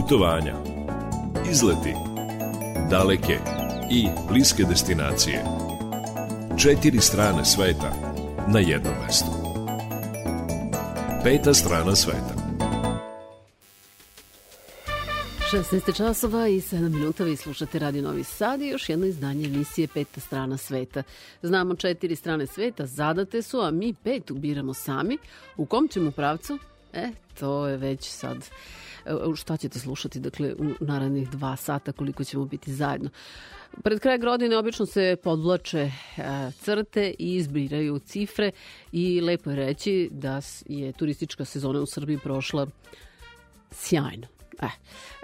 putovanja, izleti, daleke i bliske destinacije. Četiri strane sveta na jednom mestu. Peta strana sveta. 16 časova i 7 minuta vi slušate Radio Novi Sad i još jedno izdanje emisije Peta strana sveta. Znamo četiri strane sveta, zadate su, a mi pet ubiramo sami. U kom ćemo pravcu? E, to je već sad šta ćete slušati dakle u narednih dva sata koliko ćemo biti zajedno. Pred kraj godine obično se podvlače e, crte i izbiraju cifre i lepo je reći da je turistička sezona u Srbiji prošla sjajno. E,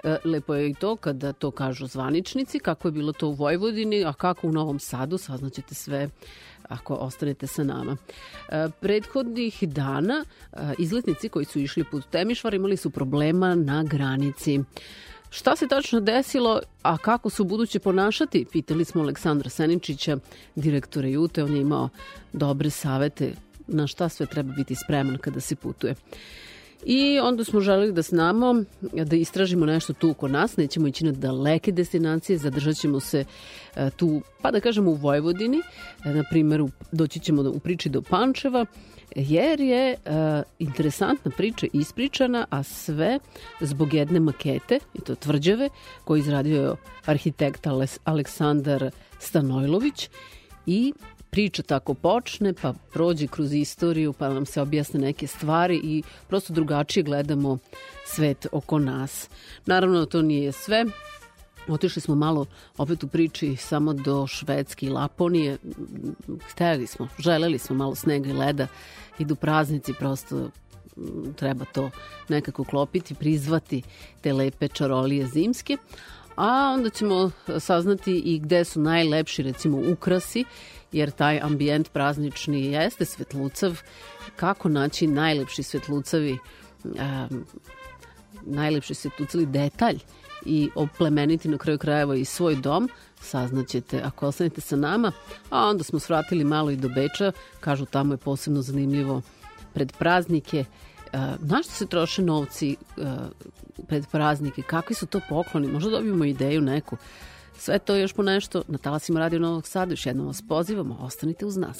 e, lepo je i to kada to kažu zvaničnici, kako je bilo to u Vojvodini, a kako u Novom Sadu, saznaćete sve ako ostanete sa nama. E, prethodnih dana e, izletnici koji su išli put Temišvar imali su problema na granici. Šta se tačno desilo, a kako su buduće ponašati? Pitali smo Aleksandra Seničića, direktora Jute. On je imao dobre savete na šta sve treba biti spreman kada se putuje. I onda smo želeli da znamo, da istražimo nešto tu oko nas, nećemo ići na daleke destinacije, zadržat ćemo se e, tu, pa da kažemo u Vojvodini, e, na primjer doći ćemo u priči do Pančeva, jer je uh, interesantna priča ispričana, a sve zbog jedne makete, i to tvrđave, koju izradio arhitekt Aleksandar Stanojlović i priča tako počne, pa prođe kroz istoriju, pa nam se objasne neke stvari i prosto drugačije gledamo svet oko nas. Naravno, to nije sve. Otišli smo malo opet u priči samo do Švedske i Laponije. Hteli smo, želeli smo malo snega i leda. Idu praznici, prosto treba to nekako klopiti, prizvati te lepe čarolije zimske. A onda ćemo saznati i gde su najlepši recimo ukrasi jer taj ambijent praznični jeste svetlucav. Kako naći najlepši svetlucavi, um, najlepši svetlucavi detalj i oplemeniti na kraju krajeva i svoj dom, saznaćete ako ostanete sa nama. A onda smo svratili malo i do Beča, kažu tamo je posebno zanimljivo pred praznike. Uh, na što se troše novci uh, pred praznike? Kakvi su to pokloni? Možda dobijemo ideju neku. Sve to još po nešto na talasima Radio Novog Sada. Još jednom vas pozivamo, ostanite uz nas.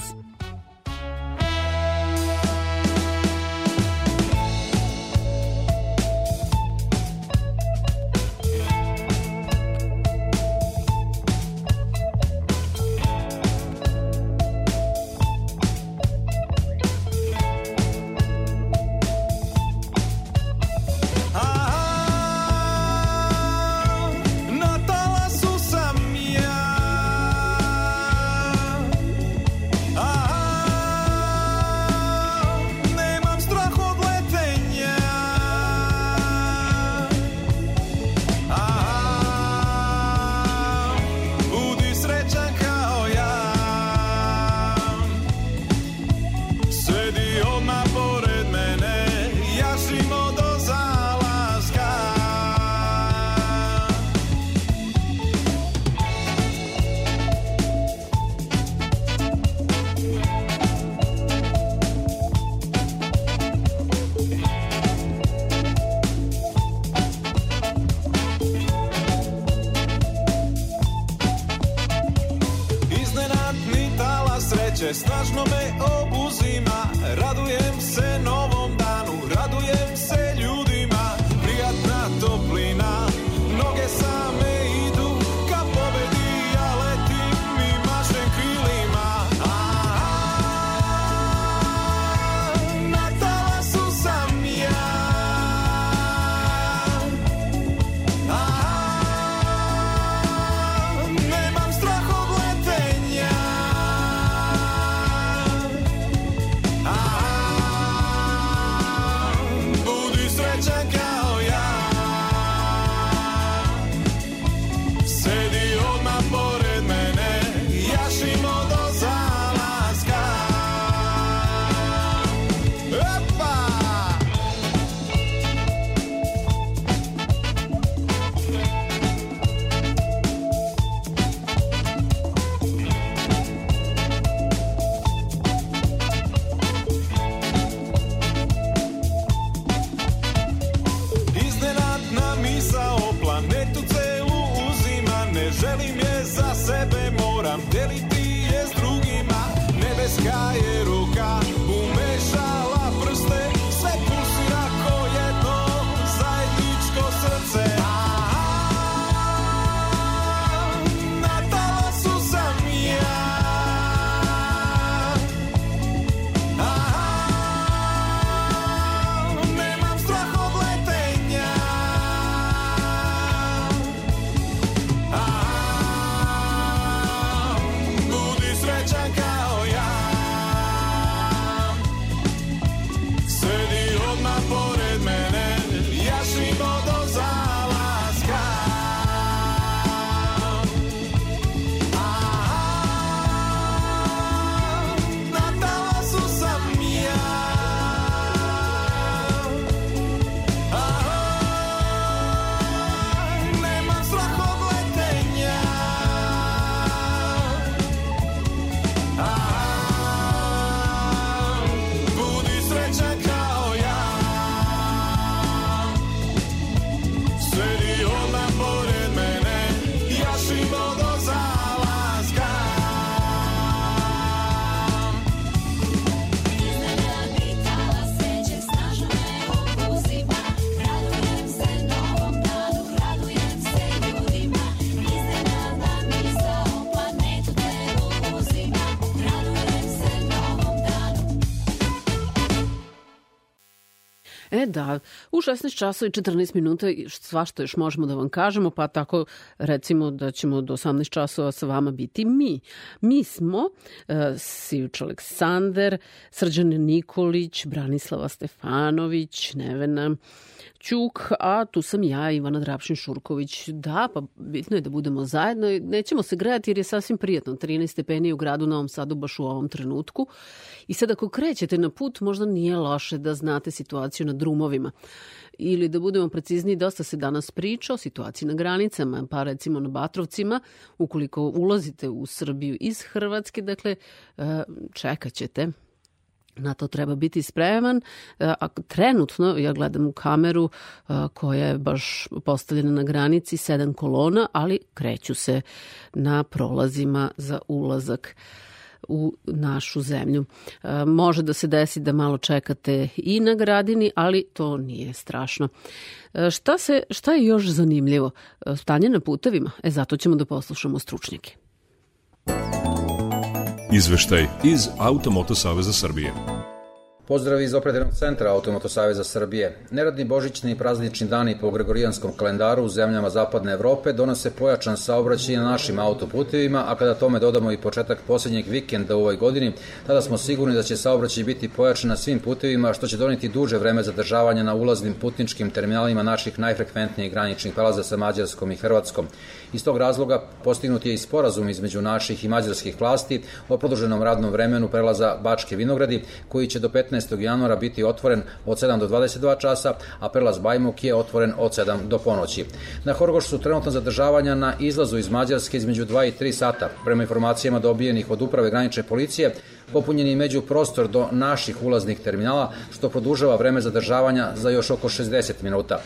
Da, u 16 časova i 14 minuta svašta još možemo da vam kažemo, pa tako recimo da ćemo do 18 časova sa vama biti mi. Mi smo uh, Sijuč Aleksander, Srđan Nikolić, Branislava Stefanović, Nevena Ćuk, a tu sam ja, Ivana Drapšin-Šurković. Da, pa bitno je da budemo zajedno. Nećemo se grejati jer je sasvim prijatno. 13 stepeni u gradu Novom Sadu baš u ovom trenutku. I sad ako krećete na put, možda nije loše da znate situaciju na drumovima. Ili da budemo precizni, dosta se danas priča o situaciji na granicama, pa recimo na Batrovcima, ukoliko ulazite u Srbiju iz Hrvatske, dakle, e, čekat ćete. Na to treba biti spreman. E, a trenutno, ja gledam u kameru e, koja je baš postavljena na granici, sedam kolona, ali kreću se na prolazima za ulazak u našu zemlju. E, može da se desi da malo čekate i na gradini, ali to nije strašno. Šta, se, šta je još zanimljivo? Stanje na putevima? E, zato ćemo da poslušamo stručnjake. Izveštaj iz Automoto Saveza Srbije. Pozdrav iz operativnog centra Automoto Saveza Srbije. Neradni božićni i praznični dani po gregorijanskom kalendaru u zemljama zapadne Evrope donose pojačan saobraćaj na našim autoputevima, a kada tome dodamo i početak posljednjeg vikenda u ovoj godini, tada smo sigurni da će saobraćaj biti pojačan na svim putevima, što će doneti duže vreme zadržavanja na ulaznim putničkim terminalima naših najfrekventnijih graničnih prelaza sa Mađarskom i Hrvatskom. Iz tog razloga postignut je i sporazum između naših i mađarskih vlasti o produženom radnom vremenu prelaza Bačke Vinogradi, koji će do 15. januara biti otvoren od 7 do 22 časa, a prelaz Bajmuk je otvoren od 7 do ponoći. Na Horgošu su trenutno zadržavanja na izlazu iz Mađarske između 2 i 3 sata. Prema informacijama dobijenih od uprave granične policije, popunjen je među prostor do naših ulaznih terminala, što produžava vreme zadržavanja za još oko 60 minuta.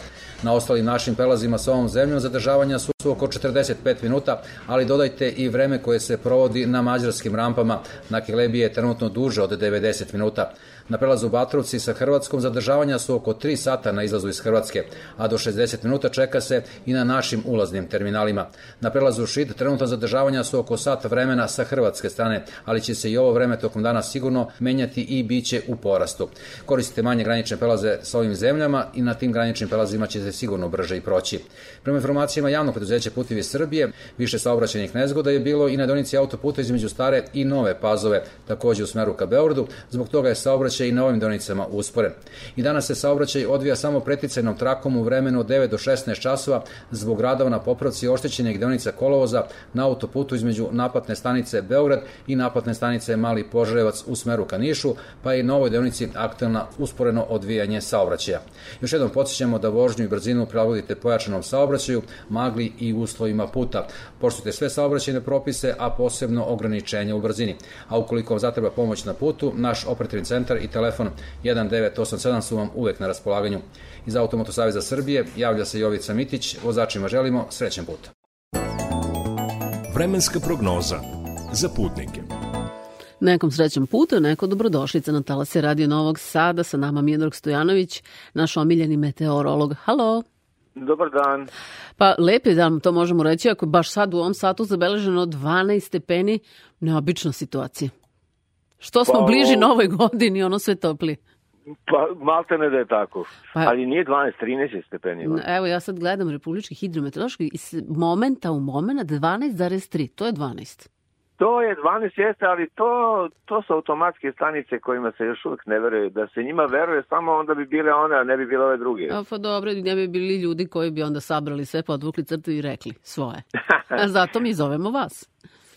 Na ostalim našim prelazima sa ovom zemljom zadržavanja su oko 45 minuta, ali dodajte i vreme koje se provodi na mađarskim rampama. Na Kilebi je trenutno duže od 90 minuta. Na prelazu Batrovci sa Hrvatskom zadržavanja su oko 3 sata na izlazu iz Hrvatske, a do 60 minuta čeka se i na našim ulaznim terminalima. Na prelazu Šid trenutno zadržavanja su oko sat vremena sa hrvatske strane, ali će se i ovo vreme tokom dana sigurno menjati i biće u porastu. Koristite manje granične prelaze sa ovim zemljama i na tim graničnim prelazima će se sigurno brže i proći. Prema informacijama javnog preduzeća Putevi Srbije, više saobraćajnih nezgoda je bilo i na donici autoputa između stare i nove pazove, takođe u smeru ka Beogradu, zbog toga je saobraćaj i na ovim donicama usporen. I danas se saobraćaj odvija samo preticajnom trakom u vremenu od 9 do 16 časova zbog radova na popravci oštećenih deonica kolovoza na autoputu između naplatne stanice Beograd i naplatne stanice Mali Požarevac u smeru ka Nišu, pa i na ovoj deonici aktualna usporeno odvijanje saobraćaja. Još jednom podsjećamo da vožnju i brzinu prilagodite pojačanom saobraćaju, magli i uslovima puta. Poštujte sve saobraćajne propise, a posebno ograničenja u brzini. A ukoliko vam zatreba pomoć na putu, naš operativni centar i telefon 1987 su vam uvek na raspolaganju. Iz Automoto Saveza Srbije javlja se Jovica Mitić, vozačima želimo srećen put. Vremenska prognoza za putnike. Nekom srećom putu, neko dobrodošlica na talase Radio Novog Sada. Sa nama Mijedrog Stojanović, naš omiljeni meteorolog. Halo! Dobar dan. Pa lep je dan, to možemo reći, ako je baš sad u ovom satu zabeleženo 12 stepeni, neobična situacija. Što smo Pa, bliži o- novoj godini, ono sve topli. Pa malte ne da je tako. Pa- Ali nije 12, 13 je stepeni. Evo, ja sad gledam Republički hidrometeorološki i s momenta u momena 12,3, to je 12. To je 12 jeste, ali to, to su automatske stanice kojima se još uvijek ne veruje. Da se njima veruje samo onda bi bile one, a ne bi bile ove druge. A pa dobro, ne bi bili ljudi koji bi onda sabrali sve, podvukli crtu i rekli svoje. A zato mi zovemo vas.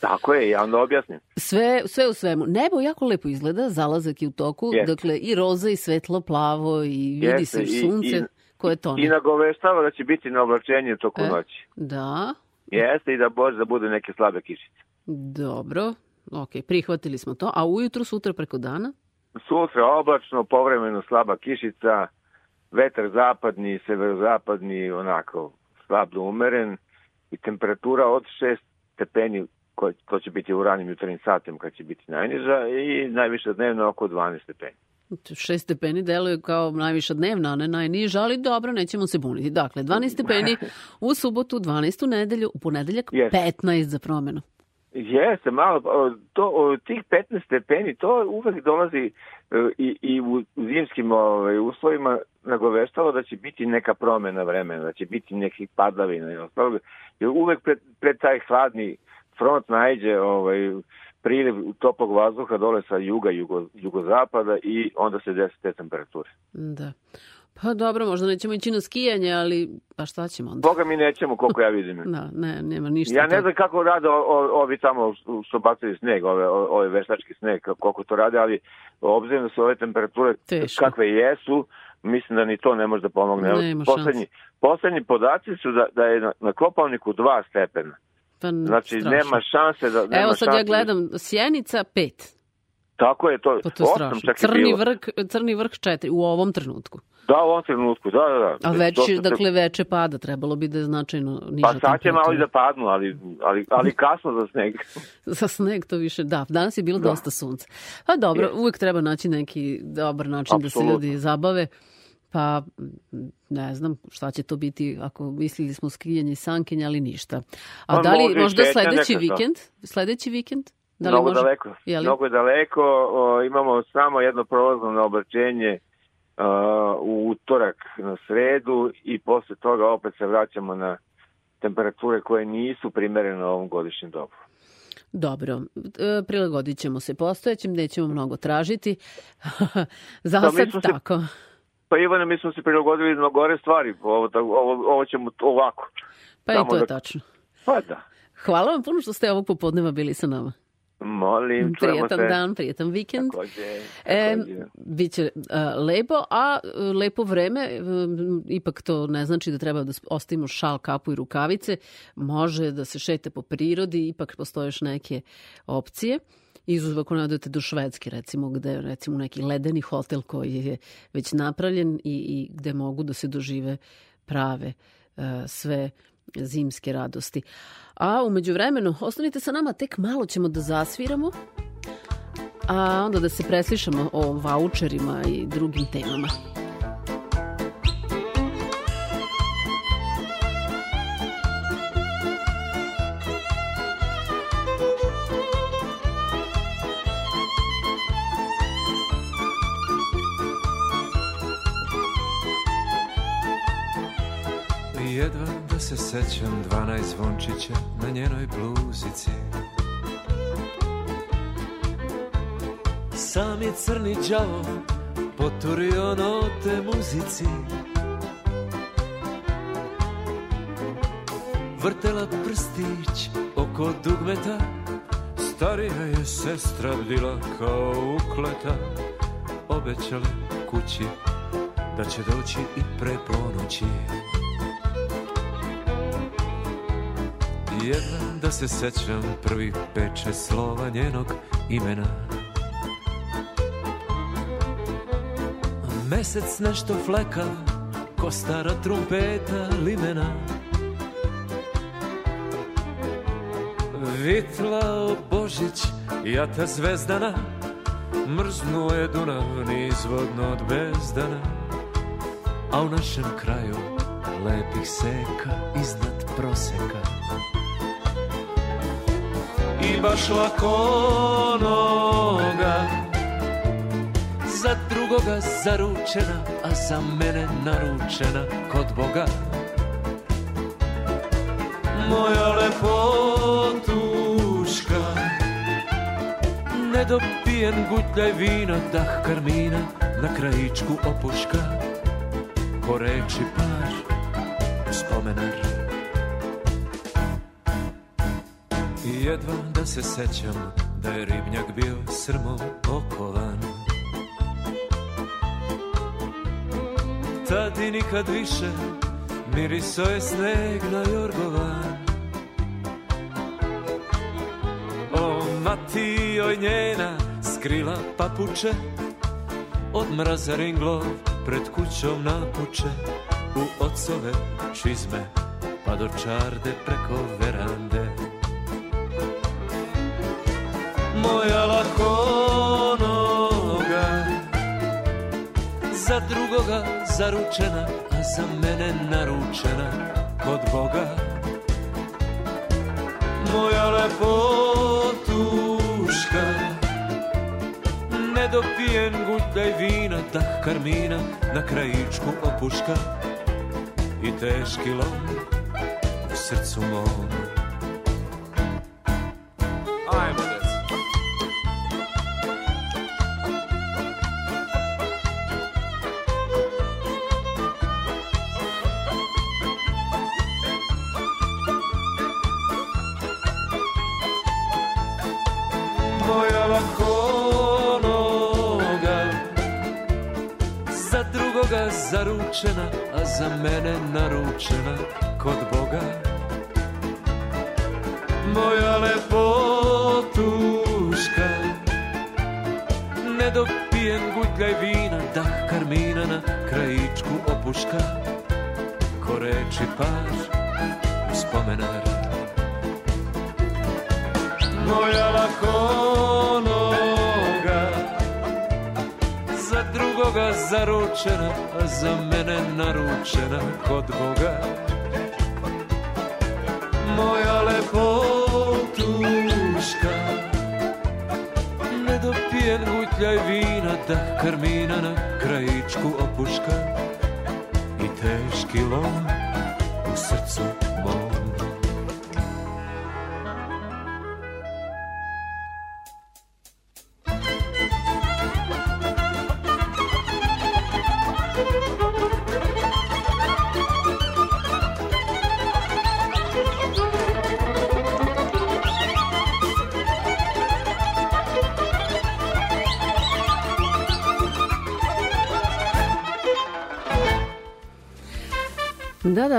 Tako je, ja onda objasnim. Sve, sve u svemu. Nebo jako lepo izgleda, zalazak je u toku, Jeste. dakle i roza i svetlo plavo i vidi Jeste, se i- sunce i- koje tone. I nagoveštava da će biti na oblačenju toku E. noći. Da, Jeste i da može da bude neke slabe kišice. dobro, ok, prihvatili smo to. A ujutru, sutra, preko dana? Sutra oblačno, povremeno slaba kišica, vetar zapadni, severozapadni, onako slab do umeren i temperatura od 6 stepeni, koji, to će biti u ranim jutarnjim satima kad će biti najniža i najviše dnevno oko 12 stepeni. Šest stepeni deluje kao najviša dnevna, a ne najniža, ali dobro, nećemo se buniti. Dakle, 12 stepeni u subotu, 12 u nedelju, u ponedeljak Jeste. 15 za promenu. Jeste, malo, to, tih 15 stepeni, to uvek dolazi e, i, i u zimskim ovaj, uslovima nagoveštalo da će biti neka promena vremena, da će biti nekih padavina i ostalog. Jer uvek pred, pred taj hladni front najđe ovaj, priliv toplog vazduha dole sa juga, jugo, jugozapada i onda se desi te temperature. Da. Pa dobro, možda nećemo ići na skijanje, ali pa šta ćemo onda? Boga mi nećemo koliko ja vidim. Da, ne, nema ništa. Ja ne znam kako rade o- o- ovi tamo što bacaju sneg, ove, ove veštački sneg, koliko to rade, ali obzirom da su ove temperature Teško. kakve jesu, mislim da ni to ne može da pomogne. Nema poslednji, poslednji podaci su da, da je na, na Kopalniku 2 stepena. Pa, Znači, strašno. nema šanse da... Nema Evo sad ja šanse da- gledam, Sjenica 5. Tako je, to, Pa to je osam čak je Crni vrh, crni vrh 4 u ovom trenutku. Da, u ovom trenutku, da, da, da. A već, Dosta dakle, veče pada, trebalo bi da je značajno niža Pa sad će malo i da padnu, ali, ali, ali kasno za sneg. Za sneg to više, da, danas je bilo Da. dosta sunca. Pa dobro, Jeste. uvek treba naći neki dobar način da se ljudi zabave. Pa, ne znam šta će to biti, ako mislili smo skijanje i sankenje, ali ništa. A Pa da li možda sledeći vikend? Sledeći vikend? Da li mnogo može? daleko. Je li? Mnogo daleko. O, imamo samo jedno prolazno uh, u utorak na sredu i posle toga opet se vraćamo na temperature koje nisu primerene ovom godišnjem dobu. Dobro, e, prilagodit ćemo se postojećem, nećemo mnogo tražiti. Za sad smo se- tako. Pa Ivane, mi smo se prilagodili na gore stvari. Ovo, ovo, ovo ćemo ovako. Pa i Samo to je da- tačno. Pa da. Hvala vam puno što ste ovog popodneva bili sa nama. Molim, čujemo Prijetan se. dan, prijetan vikend. Takođe, E, takođe. biće a, lepo, a e, lepo vreme, e, ipak to ne znači da treba da ostavimo šal, kapu i rukavice. Može da se šete po prirodi, ipak postoje još neke opcije. Izuzev ako ne odete do Švedske, recimo, gde recimo neki ledeni hotel koji je već napravljen i, i gde mogu da se dožive prave e, sve zimske radosti. A umeđu vremenu, ostanite sa nama, tek malo ćemo da zasviramo, a onda da se preslišamo o voucherima i drugim temama. Sećam dvanaest zvončića na njenoj bluzici. Sam je crni đavo poturio note muzici. Vrtela prstić oko dugmeta Starija je sestra bila kao ukleta. Obećali kući da će doći i pre ponoći Jedva da se sećam prvih peče slova njenog imena. Mesec nešto fleka, ko stara trumpeta limena. Vitlao Božić, jata zvezdana, mrznuo je Dunav nizvodno od bezdana, a u našem kraju lepih seka iznad proseka. Baš lako noga, za drugoga zaručena, a za mene naručena kod Boga. Moja lepotuška, nedopijen gutljaj vina, dah karmina, na krajičku opuška, ko reči par, spomenar. Jedva da se sećam da je ribnjak bio srmom okovan. Tad i nikad više miriso je sneg na jorgovan. O, mati joj njena skrila papuče, od mraza ringlov pred kućom napuče, u ocove čizme pa do čarde preko verande. Moja lakonoga za drugoga zaručena, a za mene naručena kod Boga. Moja lepotuška, nedopijen gutljaj vina, dah karmina, na krajičku opuška i teški lom u srcu mom. Nedopijen gutljaj vina, dah karmina na krajičku opuška. Ko reči par, spomenar. Moja lakonoga Za drugoga zaručena, a za mene naručena kod Boga. Moja lepotuška Gutljaj vina, dah karmina na krajičku opuška I teški lom u srcu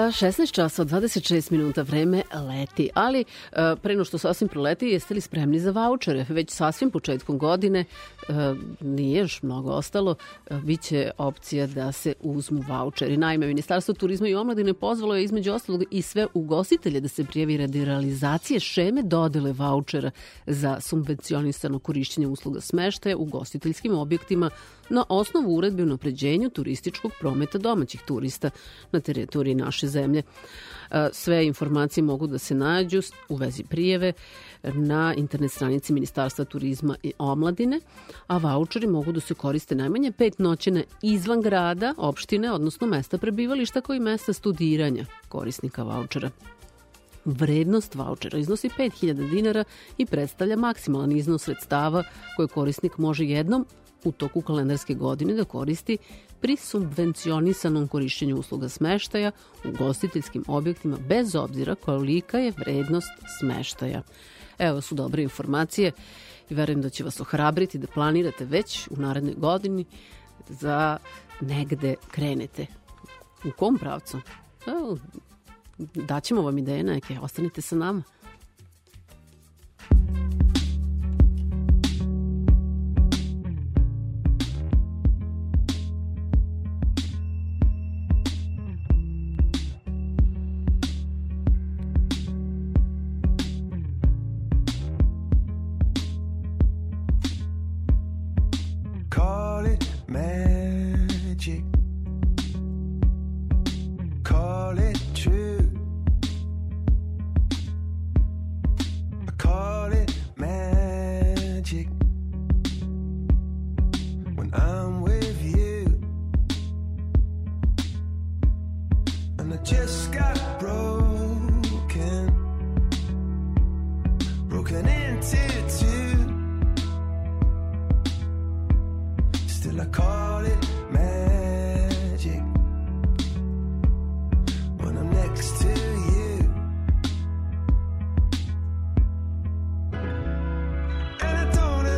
16 časova, 26 minuta vreme leti, ali e, pre no što sasvim proleti, jeste li spremni za vaučere? Već sasvim početkom godine, nije još mnogo ostalo, e, bit će opcija da se uzmu vaučeri. Naime, Ministarstvo turizma i omladine pozvalo je između ostalog i sve ugostitelje da se prijavi radi realizacije šeme dodele vaučera za subvencionisano korišćenje usluga smeštaja u ugostiteljskim objektima na osnovu uredbe o napređenju turističkog prometa domaćih turista na teritoriji naše zemlje. E, Sve informacije mogu da se nađu u vezi prijeve na internet stranici Ministarstva turizma i omladine, a vaučeri mogu da se koriste najmanje pet noćene izvan grada, opštine, odnosno mesta prebivališta koji mesta studiranja korisnika vaučera. Vrednost vaučera iznosi 5000 dinara i predstavlja maksimalan iznos sredstava koje korisnik može jednom u toku kalendarske godine da koristi pri subvencionisanom korišćenju usluga smeštaja u gostiteljskim objektima bez obzira kolika je vrednost smeštaja. Evo su dobre informacije i verujem da će vas ohrabriti da planirate već u narednoj godini za negde krenete. U kom pravcu? Evo, daćemo vam ideje neke, ostanite sa nama.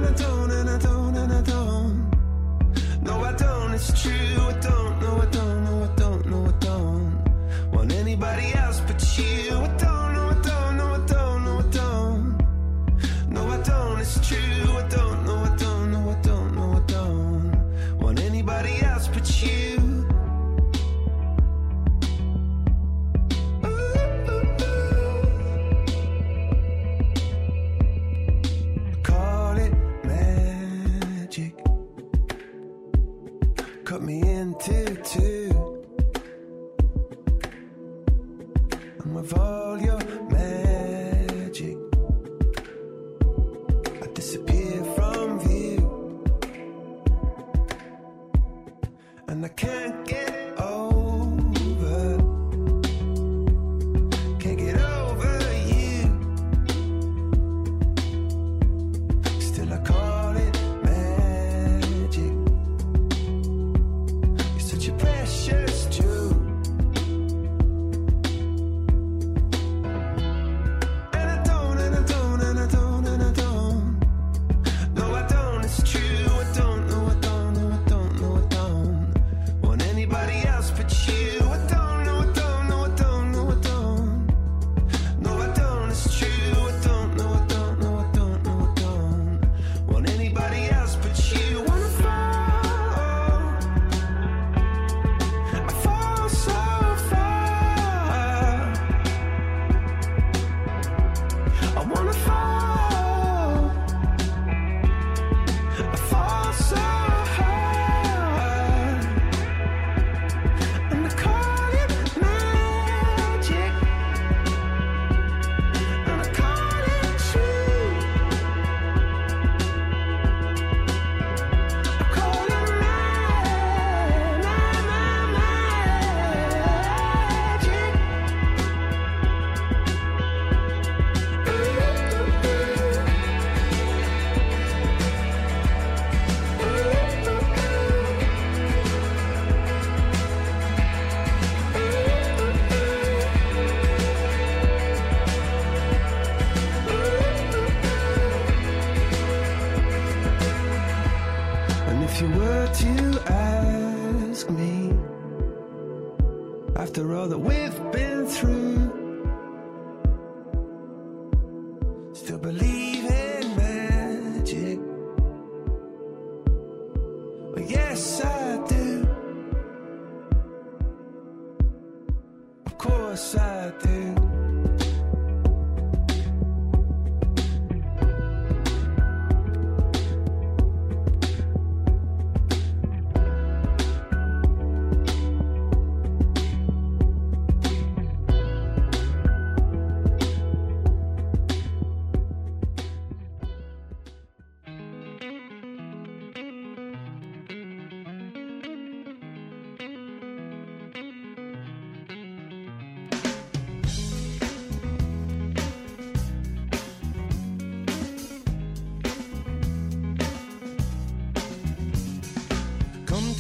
gonna do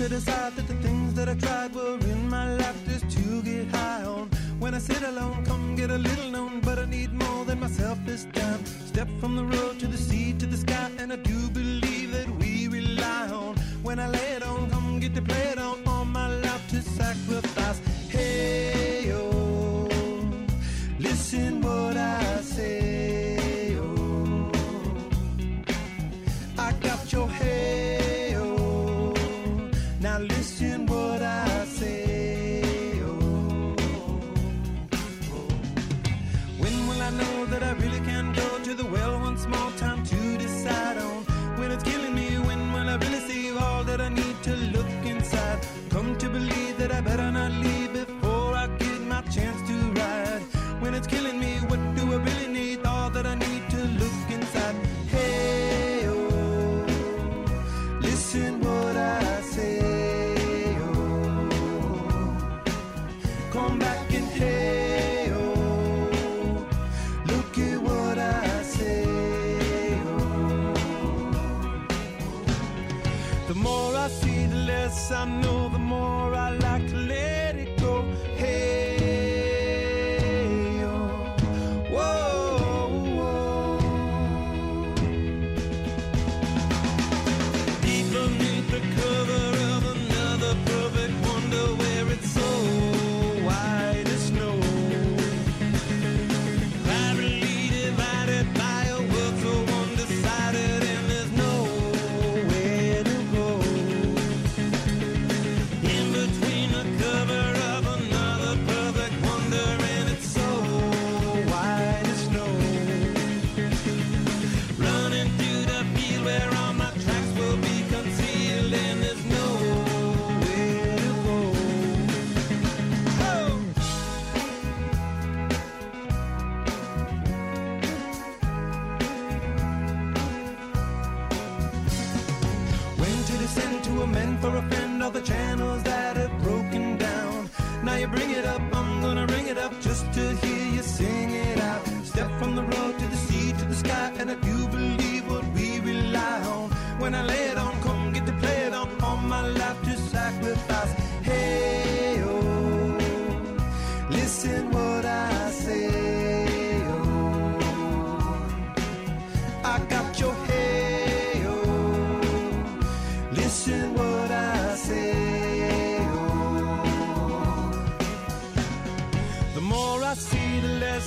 to decide that the things that I tried were in my life just to get high on. When I sit alone, come get a little known, but I need more than myself this time. Step from the road to the sea to the sky, and I do believe that we rely on. When I lay it on, come get to play it on.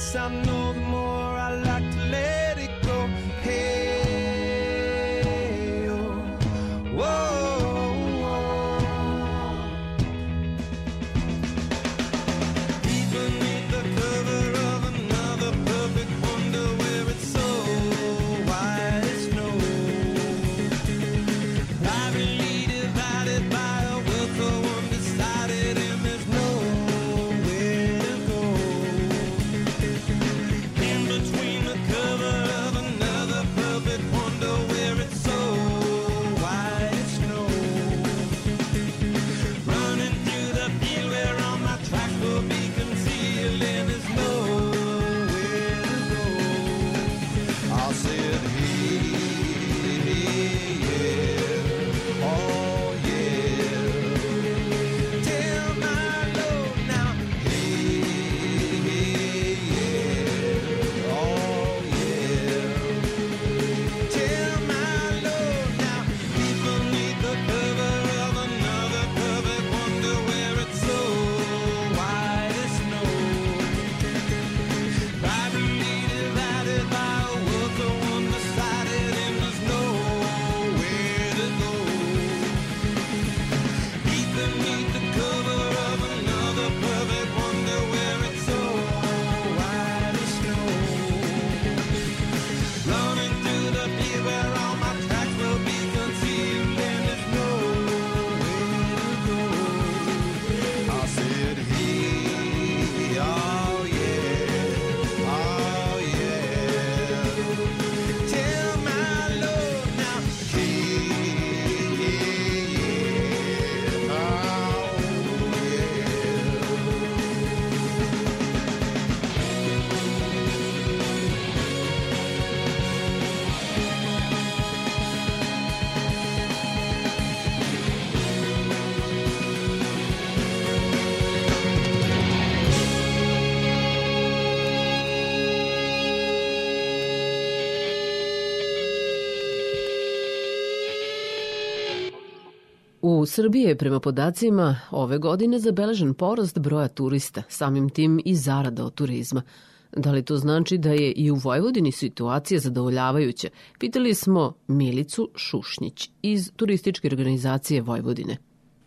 some Srbije je prema podacima ove godine zabeležen porast broja turista, samim tim i zarada od turizma. Da li to znači da je i u Vojvodini situacija zadovoljavajuća? Pitali smo Milicu Šušnjić iz turističke organizacije Vojvodine.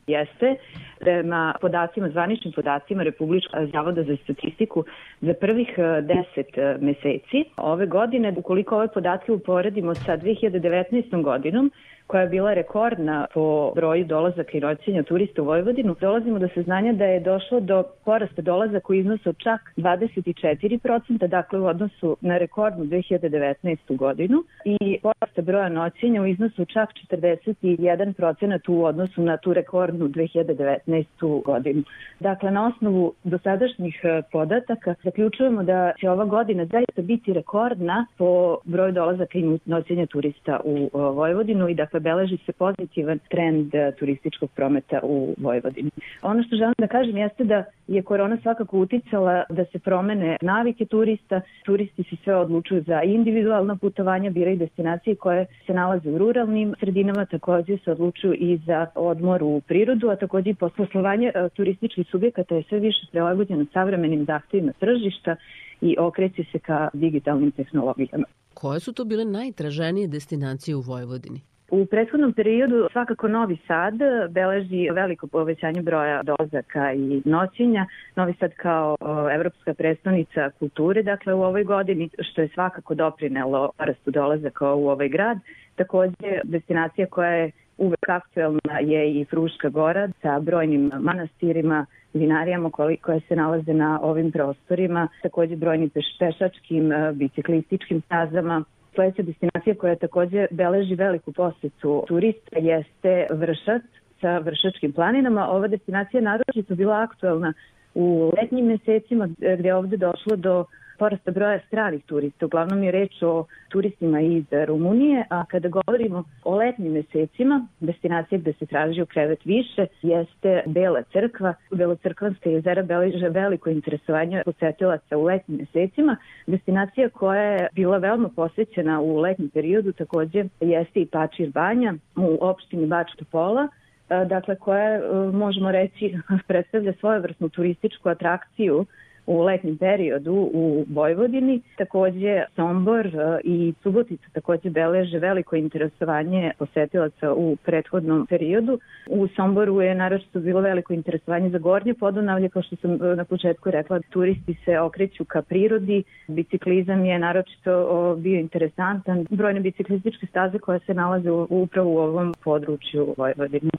Jeste, prema podacima, zvaničnim podacima Republičkog zavoda za statistiku za prvih e, 10 e, meseci ove godine, ukoliko ove podatke uporedimo sa 2019. godinom, koja je bila rekordna po broju dolazaka i noćenja turista u Vojvodinu, dolazimo do saznanja da je došlo do porasta dolazaka u iznosu od čak 24%, dakle u odnosu na rekordnu 2019. godinu i porasta broja noćenja u iznosu čak 41% u odnosu na tu rekordnu 2019. godinu. Dakle, na osnovu dosadašnjih e, podataka zaključujemo da će ova godina zaista biti rekordna po broju dolazaka i noćenja turista u e, Vojvodinu i dakle beleži se pozitivan trend e, turističkog prometa u Vojvodini. Ono što želim da kažem jeste da je korona svakako uticala da se promene navike turista. Turisti se sve odlučuju za individualna putovanja, biraju destinacije koje se nalaze u ruralnim sredinama, takođe se odlučuju i za odmor u prirodu, a takođe i poslovanje e, turističkih subjekata je sve više prilagođeno savremenim zahtevima tržišta i okreće se ka digitalnim tehnologijama. Koje su to bile najtraženije destinacije u Vojvodini? U prethodnom periodu svakako Novi Sad beleži veliko povećanje broja dolazaka i noćenja. Novi Sad kao evropska predstavnica kulture, dakle u ovoj godini, što je svakako doprinelo rastu dolazaka u ovaj grad. Takođe, destinacija koja je uvek aktuelna je i Fruška gora sa brojnim manastirima, vinarijama koje se nalaze na ovim prostorima, takođe brojnim pešačkim, biciklističkim stazama, Sledeća destinacija koja takođe beleži veliku posetu turista jeste Vršac sa Vršačkim planinama. Ova destinacija naročito bila aktuelna u letnjim mesecima gde je ovde došlo do porasta broja stranih turista. Uglavnom je reč o turistima iz Rumunije, a kada govorimo o letnjim mesecima, destinacija gde se traži u krevet više jeste Bela crkva. Belocrkvanska jezera beleže veliko interesovanje posetilaca u letnjim mesecima. Destinacija koja je bila veoma posvećena u letnjem periodu takođe jeste i Pačir banja u opštini Bač Topola, dakle koja možemo reći predstavlja svojevrsnu turističku atrakciju u letnjem periodu u Vojvodini. Takođe Sombor e, i Subotica takođe beleže veliko interesovanje posetilaca u prethodnom periodu. U Somboru je naročito bilo veliko interesovanje za gornje podunavlje, kao što sam e, na početku rekla, turisti se okreću ka prirodi, biciklizam je naročito bio interesantan, brojne biciklističke staze koje se nalaze upravo u ovom području Vojvodine.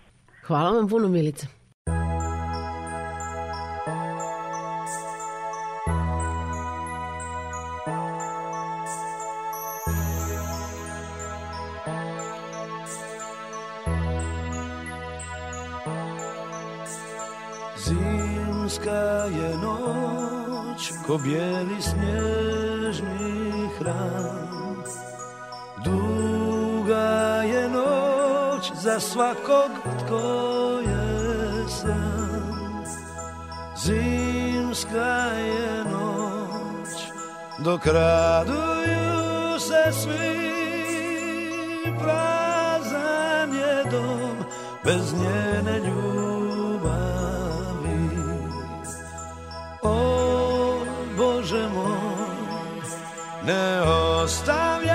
Hvala vam puno, Milica. Zimska je noć ko bijeli snježni hram. Duga je noć za svakog tko je sam. Zimska je noć dok raduju se svi. Prazan je dom bez njene ljubavi O Bože moj, ne ostavljaj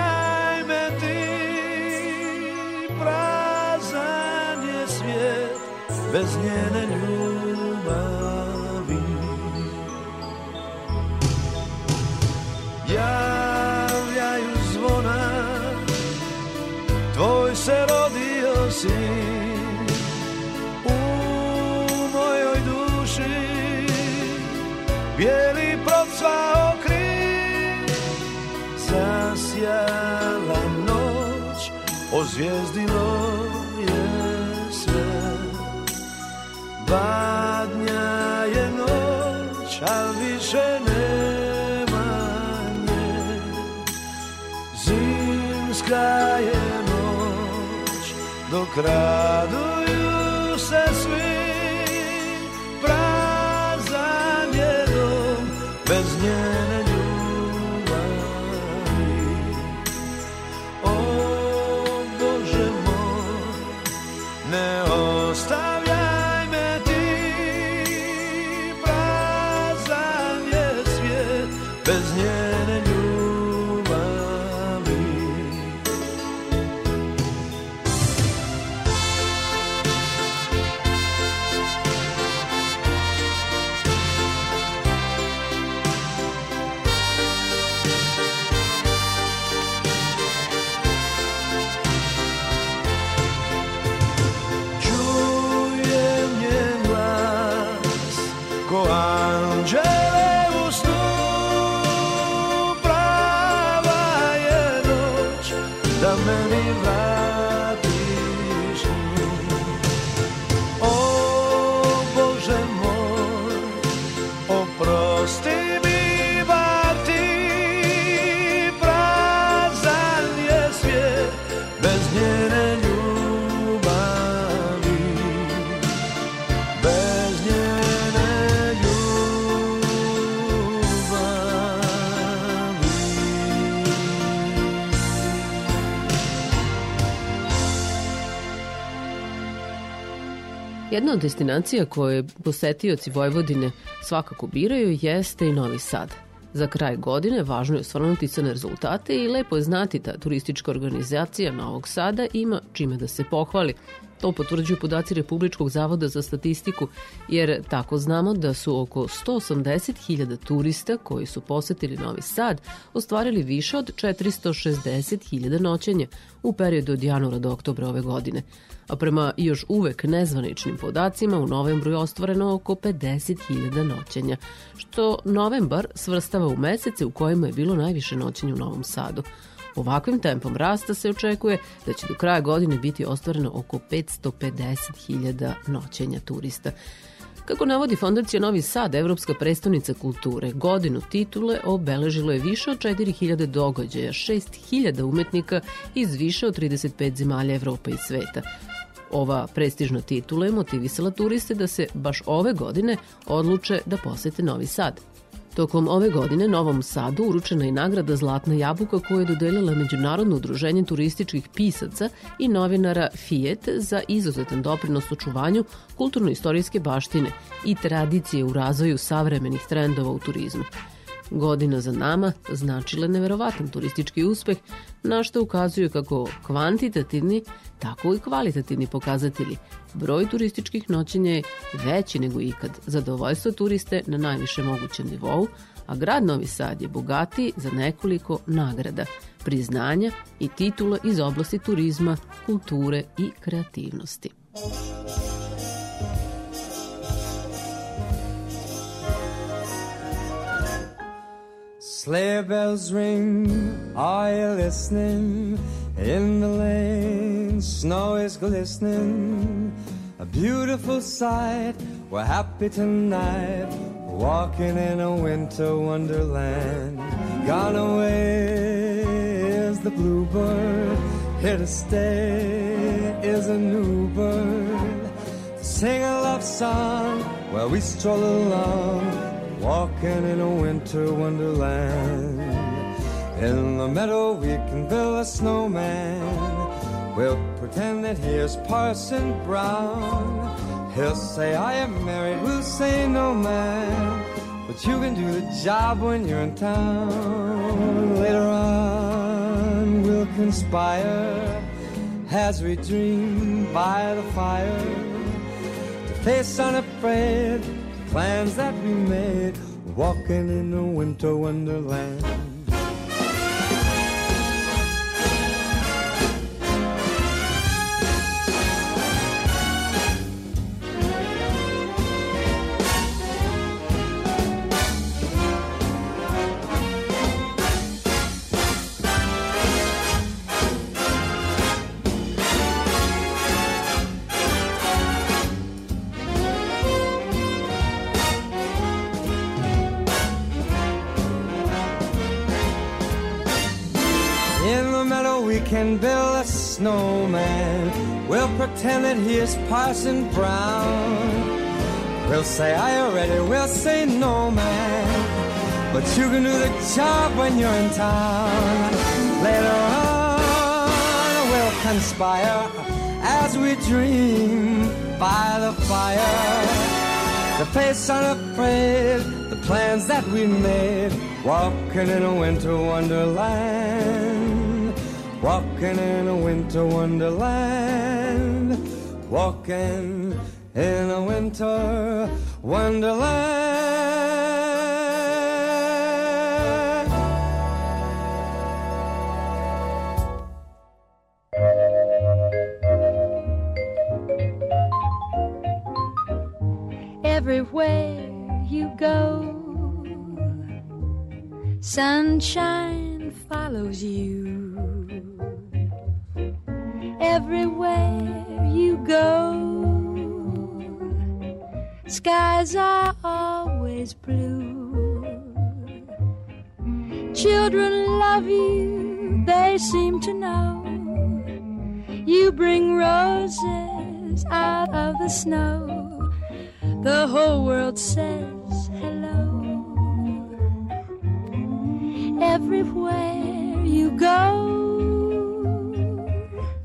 Zasjala noć, ozvijezdilo je sve. Badnja je noć, al više nema nje. Zimska je noć, dok raduju Jedna od destinacija koje posetioci Vojvodine svakako biraju jeste i Novi Sad. Za kraj godine važno je osvrnuti se na rezultate i lepo je znati da turistička organizacija Novog Sada ima čime da se pohvali. To potvrđuju podaci Republičkog zavoda za statistiku, jer tako znamo da su oko 180.000 turista koji su posetili Novi Sad ostvarili više od 460.000 noćenja u periodu od januara do oktobra ove godine. A prema još uvek nezvaničnim podacima u novembru je ostvareno oko 50.000 noćenja, što novembar svrstava u mesece u kojima je bilo najviše noćenja u Novom Sadu. Ovakvim tempom rasta se očekuje da će do kraja godine biti ostvareno oko 550.000 noćenja turista. Kako navodi Fondacija Novi Sad, Evropska prestonica kulture, godinu titule obeležilo je više od 4000 događaja, 6000 umetnika iz više od 35 zemalja Evropa i sveta. Ova prestižna titula je motivisala turiste da se baš ove godine odluče da posete Novi Sad. Tokom ove godine Novom Sadu uručena je nagrada Zlatna jabuka koju je dodelila Međunarodno udruženje turističkih pisaca i novinara FIET za izuzetan doprinos očuvanju kulturno-istorijske baštine i tradicije u razvoju savremenih trendova u turizmu. Godina za nama značila je neverovatan turistički uspeh, na što ukazuju kako kvantitativni, tako i kvalitativni pokazatelji. Broj turističkih noćenja je veći nego ikad, zadovoljstvo turiste na najviše mogućem nivou, a grad Novi Sad je bogatiji za nekoliko nagrada, priznanja i titula iz oblasti turizma, kulture i kreativnosti. Sleigh bells ring, are you listening? In the lane, snow is glistening. A beautiful sight, we're happy tonight. Walking in a winter wonderland. Gone away is the bluebird, here to stay is a new bird. Sing a love song while we stroll along walking in a winter wonderland. In the meadow we can build a snowman. We'll pretend that he is Parson Brown. He'll say, I am married, we'll say, no man. But you can do the job when you're in town. Later on, we'll conspire as we dream by the fire to face unafraid plans that we made, walking in a winter wonderland. Snowman. We'll pretend that he is Parson Brown. We'll say, Are you ready? We'll say, No, man. But you can do the job when you're in town. Later on, we'll conspire as we dream by the fire. The face unafraid, the plans that we made, walking in a winter wonderland, walking in a winter wonderland, walking in a winter wonderland. Everywhere you go, Sunshine follows you everywhere you go. Skies are always blue. Children love you, they seem to know. You bring roses out of the snow. The whole world says hello. Everywhere you go.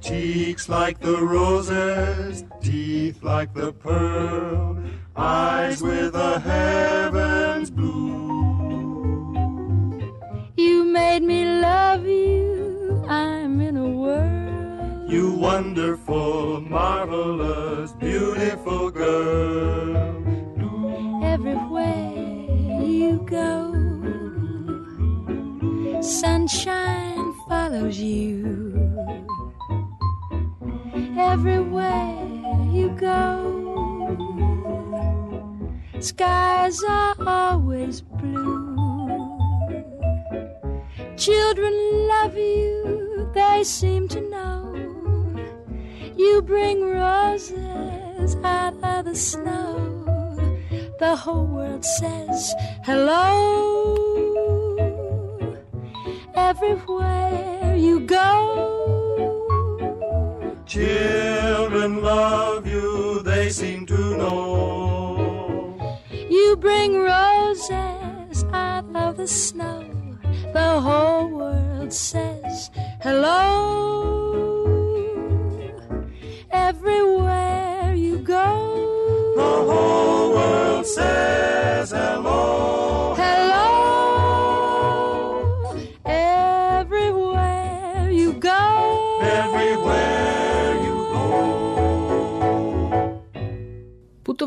Cheeks like the roses, teeth like the pearl, eyes with the heavens blue. You made me love you. I'm in a world. You wonderful, marvelous, beautiful girl. Everywhere you go. Sunshine follows you. Everywhere you go. Skies are always blue. Children love you, they seem to know. You bring roses out of the snow. The whole world says hello. Everywhere you go. Children love you, they seem to know. You bring roses out of the snow. The whole world says hello.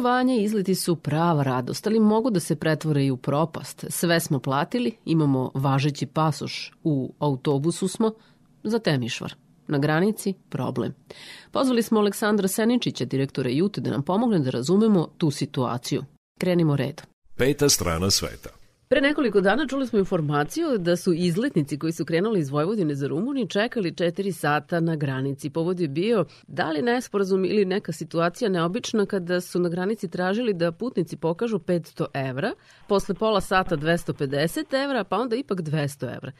Putovanja i izleti su prava radost, ali mogu da se pretvore i u propast. Sve smo platili, imamo važeći pasoš, u autobusu smo, za Temišvar. Na granici problem. Pozvali smo Aleksandra Seničića, direktora Jute, da nam pomogne da razumemo tu situaciju. Krenimo redom. Peta strana sveta. Pre nekoliko dana čuli smo informaciju da su izletnici koji su krenuli iz Vojvodine za Rumuniju čekali 4 sata na granici. Povod je bio da li nesporazum ili neka situacija neobična kada su na granici tražili da putnici pokažu 500 evra, posle pola sata 250 evra, pa onda ipak 200 evra.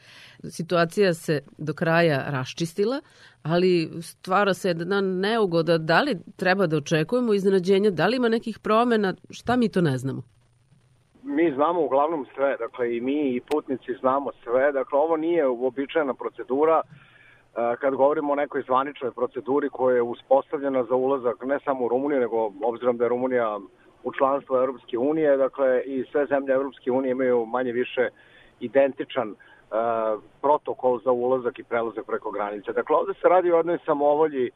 Situacija se do kraja raščistila, ali stvara se jedna neugoda da li treba da očekujemo iznenađenja, da li ima nekih promena, šta mi to ne znamo. Mi znamo uglavnom sve, dakle i mi i putnici znamo sve, dakle ovo nije uobičajena procedura e, kad govorimo o nekoj zvaničnoj proceduri koja je uspostavljena za ulazak ne samo u Rumuniju, nego obzirom da je Rumunija u članstvu Europske unije, dakle i sve zemlje Europske unije imaju manje više identičan e, protokol za ulazak i prelazak preko granice. Dakle, ovde se radi o jednoj samovolji e,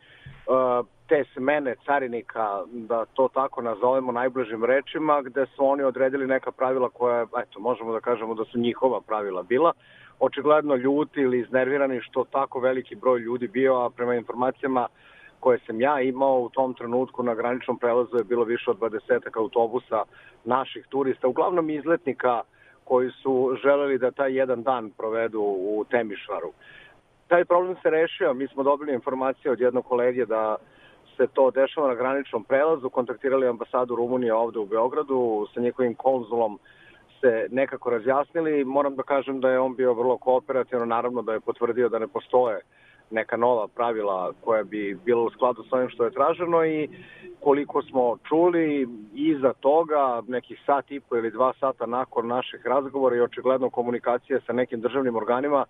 te smene carinika, da to tako nazovemo najbližim rečima, gde su oni odredili neka pravila koja, eto, možemo da kažemo da su njihova pravila bila. Očigledno ljuti ili iznervirani što tako veliki broj ljudi bio, a prema informacijama koje sam ja imao u tom trenutku na graničnom prelazu je bilo više od 20 autobusa naših turista, uglavnom izletnika koji su želeli da taj jedan dan provedu u Temišvaru. Taj problem se rešio, mi smo dobili informacije od jednog kolege da se to dešava na graničnom prelazu, kontaktirali ambasadu Rumunije ovde u Beogradu, sa njihovim konzulom se nekako razjasnili. Moram da kažem da je on bio vrlo kooperativno, naravno da je potvrdio da ne postoje neka nova pravila koja bi bila u skladu sa ovim što je traženo i koliko smo čuli iza toga, nekih sat i po ili dva sata nakon naših razgovora i očigledno komunikacije sa nekim državnim organima,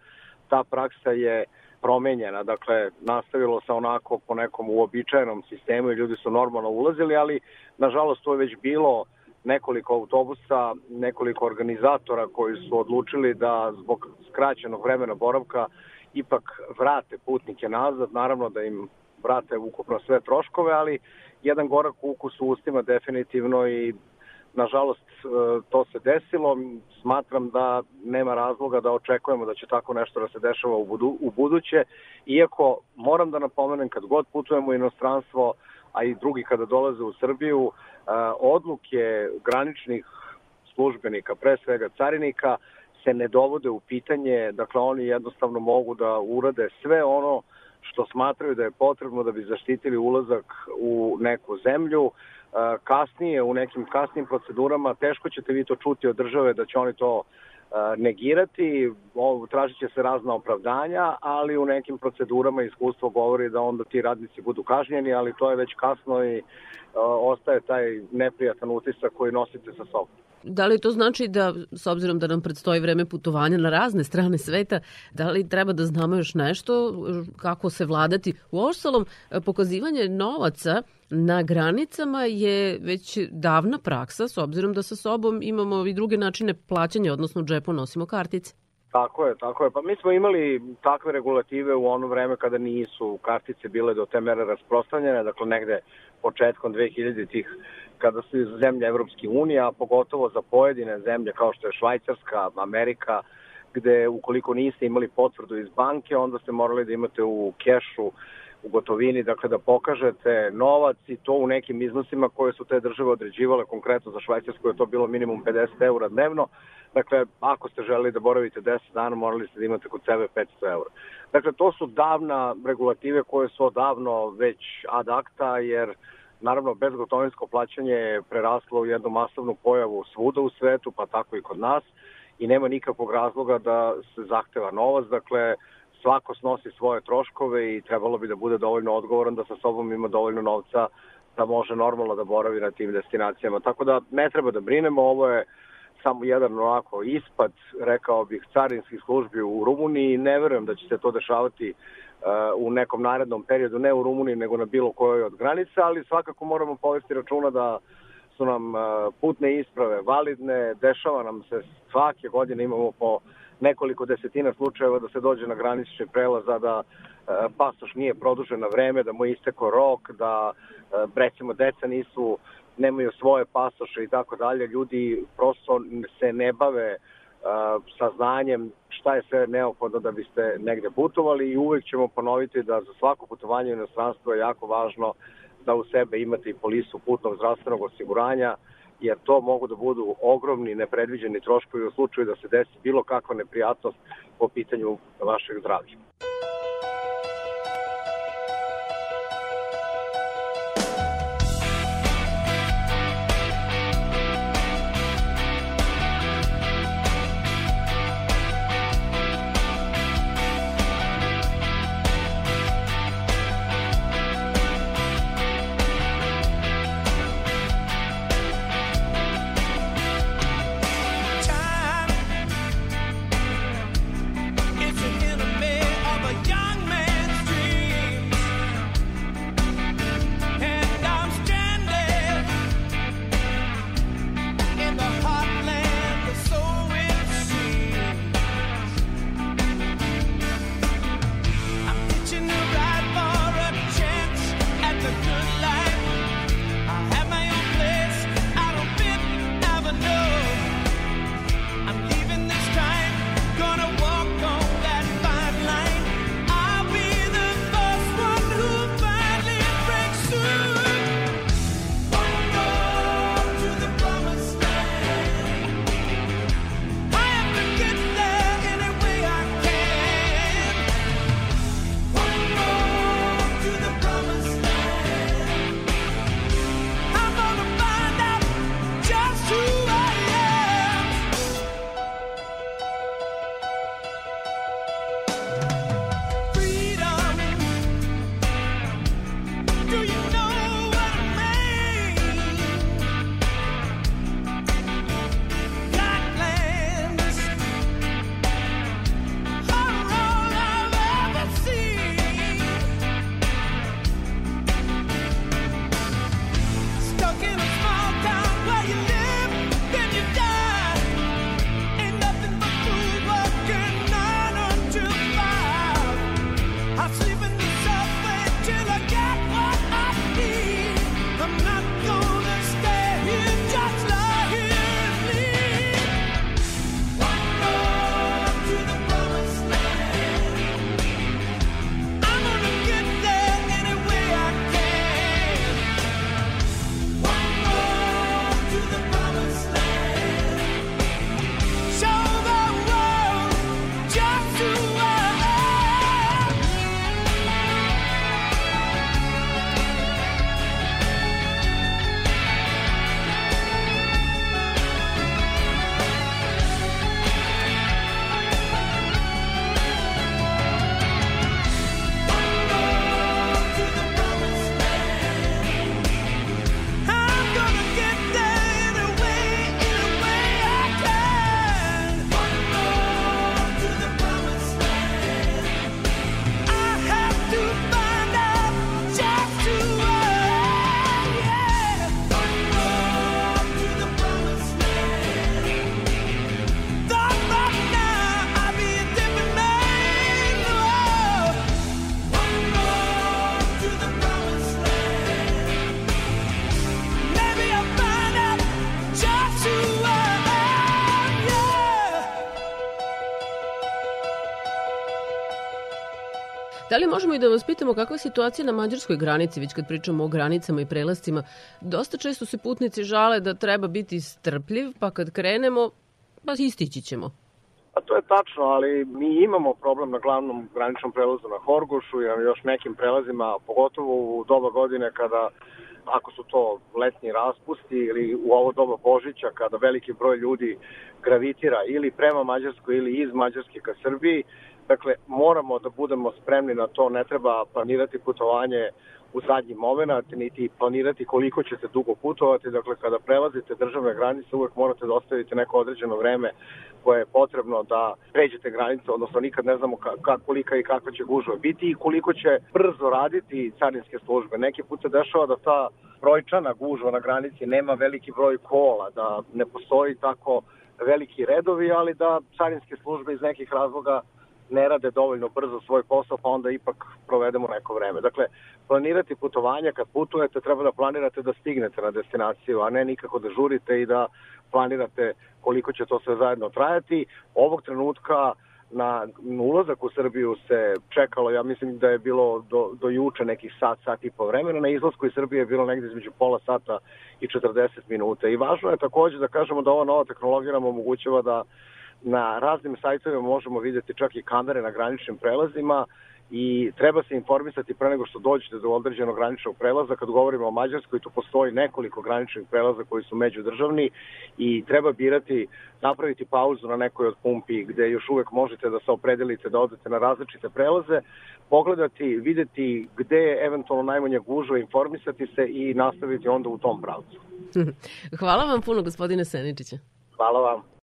ta praksa je promenjena, dakle nastavilo se onako po nekom uobičajenom sistemu i ljudi su normalno ulazili, ali nažalost to je već bilo nekoliko autobusa, nekoliko organizatora koji su odlučili da zbog skraćenog vremena boravka ipak vrate putnike nazad, naravno da im vrate ukupno sve troškove, ali jedan gorak ukus u ustima definitivno i nažalost e, to se desilo. Smatram da nema razloga da očekujemo da će tako nešto da se dešava u, budu, u buduće, iako moram da napomenem kad god putujemo u inostranstvo, a i drugi kada dolaze u Srbiju, e, odluke graničnih službenika, pre svega carinika, se ne dovode u pitanje, dakle oni jednostavno mogu da urade sve ono što smatraju da je potrebno da bi zaštitili ulazak u neku zemlju. Kasnije, u nekim kasnim procedurama, teško ćete vi to čuti od države da će oni to e, negirati, tražit će se razna opravdanja, ali u nekim procedurama iskustvo govori da onda ti radnici budu kažnjeni, ali to je već kasno i e, ostaje taj neprijatan utisak koji nosite sa sobom. Da li to znači da, s obzirom da nam predstoji vreme putovanja na razne strane sveta, da li treba da znamo još nešto kako se vladati? U ostalom, pokazivanje novaca na granicama je već davna praksa, s obzirom da sa sobom imamo i druge načine plaćanja, odnosno u džepu nosimo kartice. Tako je, tako je. Pa mi smo imali takve regulative u ono vreme kada nisu kartice bile do te mere rasprostranjene, dakle negde početkom 2000-ih kada su iz zemlje Evropske unije, a pogotovo za pojedine zemlje kao što je Švajcarska, Amerika, gde ukoliko niste imali potvrdu iz banke, onda ste morali da imate u kešu u gotovini, dakle da pokažete novac i to u nekim iznosima koje su te države određivale, konkretno za Švajcarsku je to bilo minimum 50 eura dnevno, dakle ako ste želeli da boravite 10 dana morali ste da imate kod sebe 500 eura. Dakle to su davna regulative koje su odavno već ad acta jer naravno bezgotovinsko plaćanje je preraslo u jednu masovnu pojavu svuda u svetu, pa tako i kod nas i nema nikakvog razloga da se zahteva novac, dakle svako snosi svoje troškove i trebalo bi da bude dovoljno odgovoran da sa sobom ima dovoljno novca da može normalno da boravi na tim destinacijama. Tako da ne treba da brinemo, ovo je samo jedan onako ispad, rekao bih, carinskih službi u Rumuniji. Ne verujem da će se to dešavati uh, u nekom narednom periodu, ne u Rumuniji, nego na bilo kojoj od granica, ali svakako moramo povesti računa da su nam uh, putne isprave validne, dešava nam se svake godine imamo po nekoliko desetina slučajeva da se dođe na granični prelaz, a da e, pasoš nije produžen na vreme, da mu je isteko rok, da e, recimo deca nisu nemaju svoje pasoše i tako dalje, ljudi prosto se ne bave uh, sa znanjem šta je sve neophodno da biste negde putovali i uvek ćemo ponoviti da za svako putovanje u inostranstvo je jako važno da u sebe imate i polisu putnog zdravstvenog osiguranja, jer to mogu da budu ogromni nepredviđeni troškovi u slučaju da se desi bilo kakva neprijatnost po pitanju vašeg zdravlja. Da li možemo i da vas pitamo kakva je situacija na mađarskoj granici, već kad pričamo o granicama i prelascima? Dosta često se putnici žale da treba biti strpljiv, pa kad krenemo, pa istići ćemo. Pa to je tačno, ali mi imamo problem na glavnom graničnom prelazu na Horgošu i na još nekim prelazima, pogotovo u doba godine kada ako su to letnji raspusti ili u ovo doba Božića kada veliki broj ljudi gravitira ili prema Mađarskoj ili iz Mađarske ka Srbiji. Dakle, moramo da budemo spremni na to, ne treba planirati putovanje u zadnji moment, niti planirati koliko ćete dugo putovati. Dakle, kada prelazite državne granice, uvek morate da ostavite neko određeno vreme koje je potrebno da pređete granice, odnosno nikad ne znamo ka, kolika i kakva će gužva biti i koliko će brzo raditi carinske službe. Neki put se dešava da ta brojčana gužva na granici nema veliki broj kola, da ne postoji tako veliki redovi, ali da carinske službe iz nekih razloga ne rade dovoljno brzo svoj posao, pa onda ipak provedemo neko vreme. Dakle, planirati putovanja, kad putujete, treba da planirate da stignete na destinaciju, a ne nikako da žurite i da planirate koliko će to sve zajedno trajati. Ovog trenutka na ulazak u Srbiju se čekalo, ja mislim da je bilo do, do juče nekih sat, sat i po vremena, na izlasku iz Srbije je bilo negde između pola sata i 40 minuta. I važno je takođe da kažemo da ova nova tehnologija nam omogućava da na raznim sajtovima možemo videti čak i kamere na graničnim prelazima i treba se informisati pre nego što dođete do određenog graničnog prelaza. Kad govorimo o Mađarskoj, tu postoji nekoliko graničnih prelaza koji su međudržavni i treba birati, napraviti pauzu na nekoj od pumpi gde još uvek možete da se opredelite da odete na različite prelaze, pogledati, videti gde je eventualno najmanja gužva, informisati se i nastaviti onda u tom pravcu. Hvala vam puno, gospodine Seničiće. Hvala vam.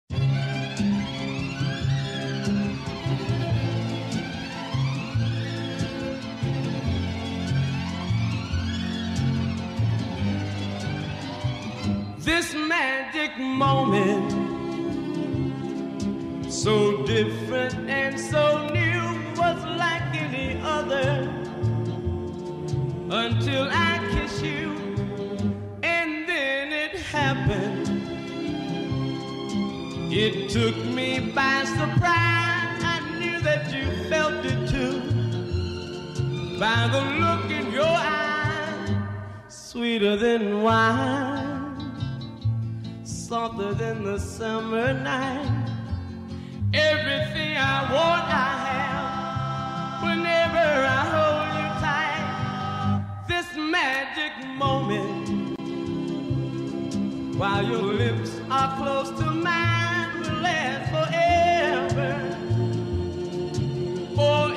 This magic moment. So different and so new was like any other until I kiss you, and then it happened. It took me by surprise. I knew that you felt it too by the look in your eye, sweeter than wine softer than the summer night. Everything I want, I have. Whenever I hold you tight, this magic moment, while your lips are close to mine, will last forever. Forever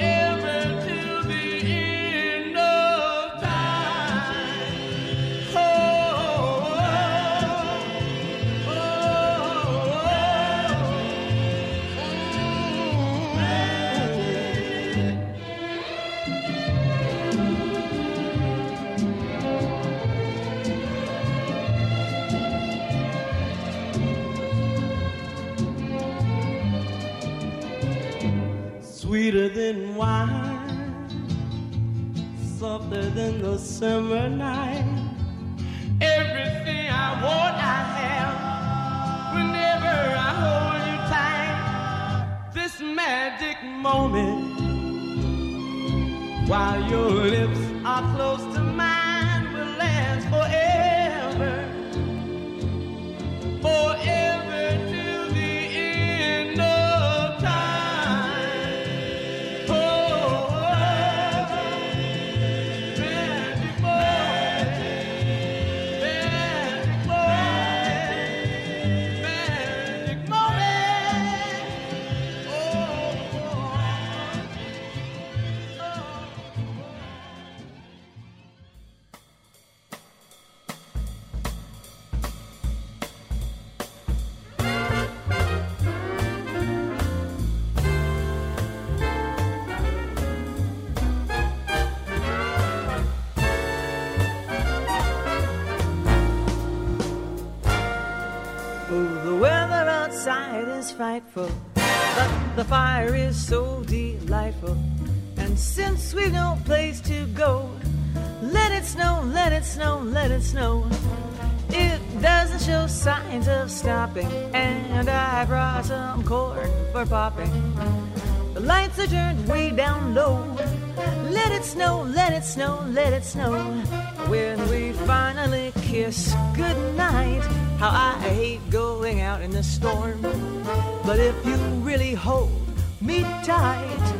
summer night. Everything I want, I have. Whenever I hold you tight, this magic moment, while your lips are close to mine, will last forever. Forever frightful, but the fire is so delightful. And since we've no place to go, let it snow, let it snow, let it snow. It doesn't show signs of stopping, and I brought some corn for popping. The lights are turned way down low. Let it snow, let it snow, let it snow. When we finally kiss goodnight, how I hate going out in the storm. But if you really hold me tight,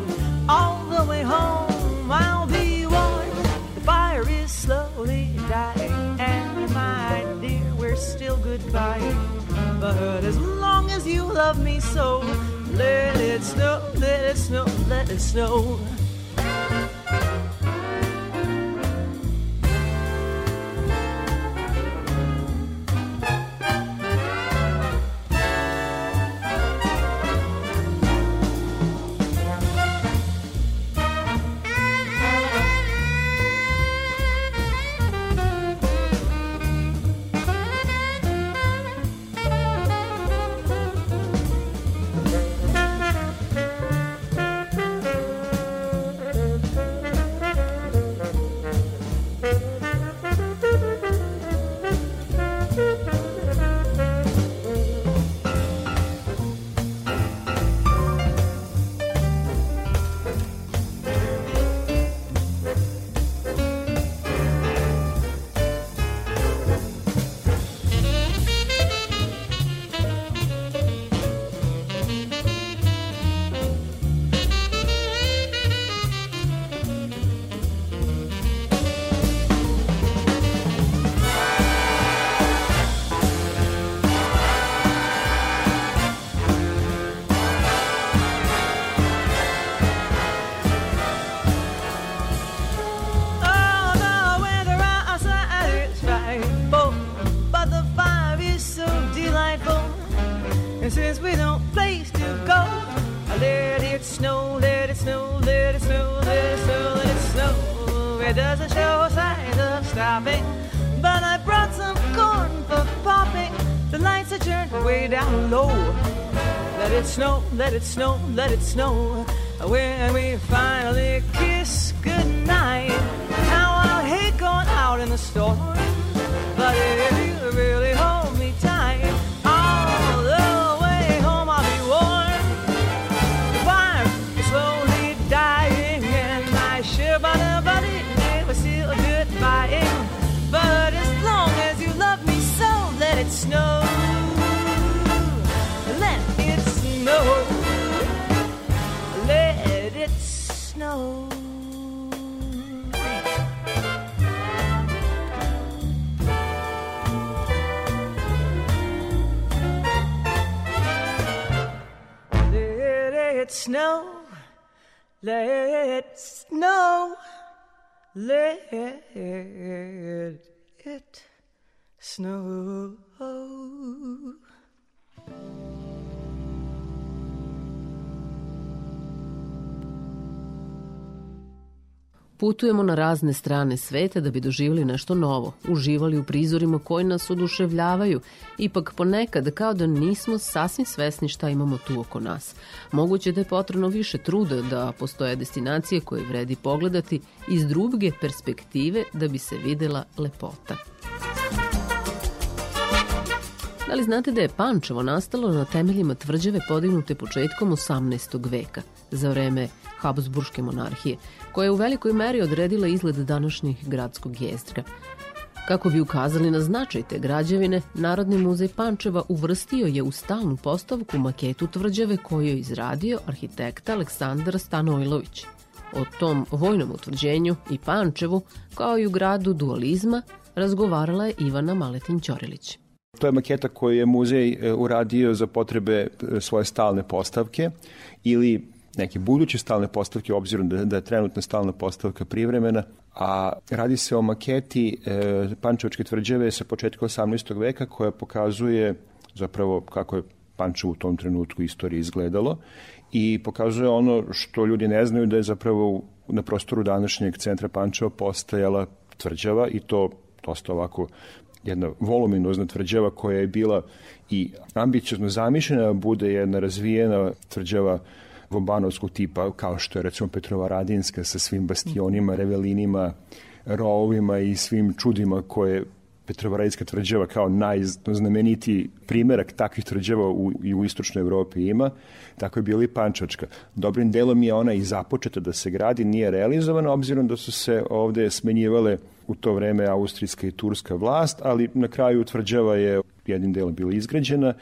all the way home I'll be warm. The fire is slowly dying, and my dear, we're still goodbye. But as long as you love me so, let it snow, let it snow, let it snow. It snow, let it snow. When we finally kiss goodnight. Now I'll hate going out in the storm. But if you really hold me tight, all the way home I'll be warm. The fire is slowly dying, and I sure by the body was still goodbye. But as long as you love me so, let it snow. Let it snow. Snow. Let it snow. Let it snow. Let it snow. Putujemo na razne strane sveta da bi doživjeli nešto novo, uživali u prizorima koji nas oduševljavaju, ipak ponekad kao da nismo sasvim svesni šta imamo tu oko nas. Moguće da je potrebno više truda da postoje destinacije koje vredi pogledati iz druge perspektive da bi se videla lepota. Da li znate da je Pančevo nastalo na temeljima tvrđave podignute početkom 18. veka, za vreme Habsburške monarhije, koja je u velikoj meri odredila izgled današnjih gradskog jezgra. Kako bi ukazali na značaj te građevine, Narodni muzej Pančeva uvrstio je u stalnu postavku maketu tvrđave koju je izradio arhitekta Aleksandar Stanojlović. O tom vojnom utvrđenju i Pančevu, kao i u gradu dualizma, razgovarala je Ivana Maletin Ćorilić. To je maketa koju je muzej e, uradio za potrebe e, svoje stalne postavke ili neke buduće stalne postavke, obzirom da, da je trenutna stalna postavka privremena, a radi se o maketi e, Pančevačke tvrđave sa početka 18. veka koja pokazuje zapravo kako je Pančevo u tom trenutku istorije izgledalo i pokazuje ono što ljudi ne znaju da je zapravo na prostoru današnjeg centra Pančeva postajala tvrđava i to dosta ovako jedna voluminozna tvrđava koja je bila i ambiciozno zamišljena bude jedna razvijena tvrđava vombanovskog tipa, kao što je recimo Petrova Radinska sa svim bastionima, revelinima, rovima i svim čudima koje Petrovaradijska tvrđava kao najznamenitiji primerak takvih tvrđava u, i u istočnoj Evropi ima, tako je bila i Pančačka. Dobrim delom je ona i započeta da se gradi, nije realizovana, obzirom da su se ovde smenjivale u to vreme austrijska i turska vlast, ali na kraju tvrđava je jednim delom bila izgrađena.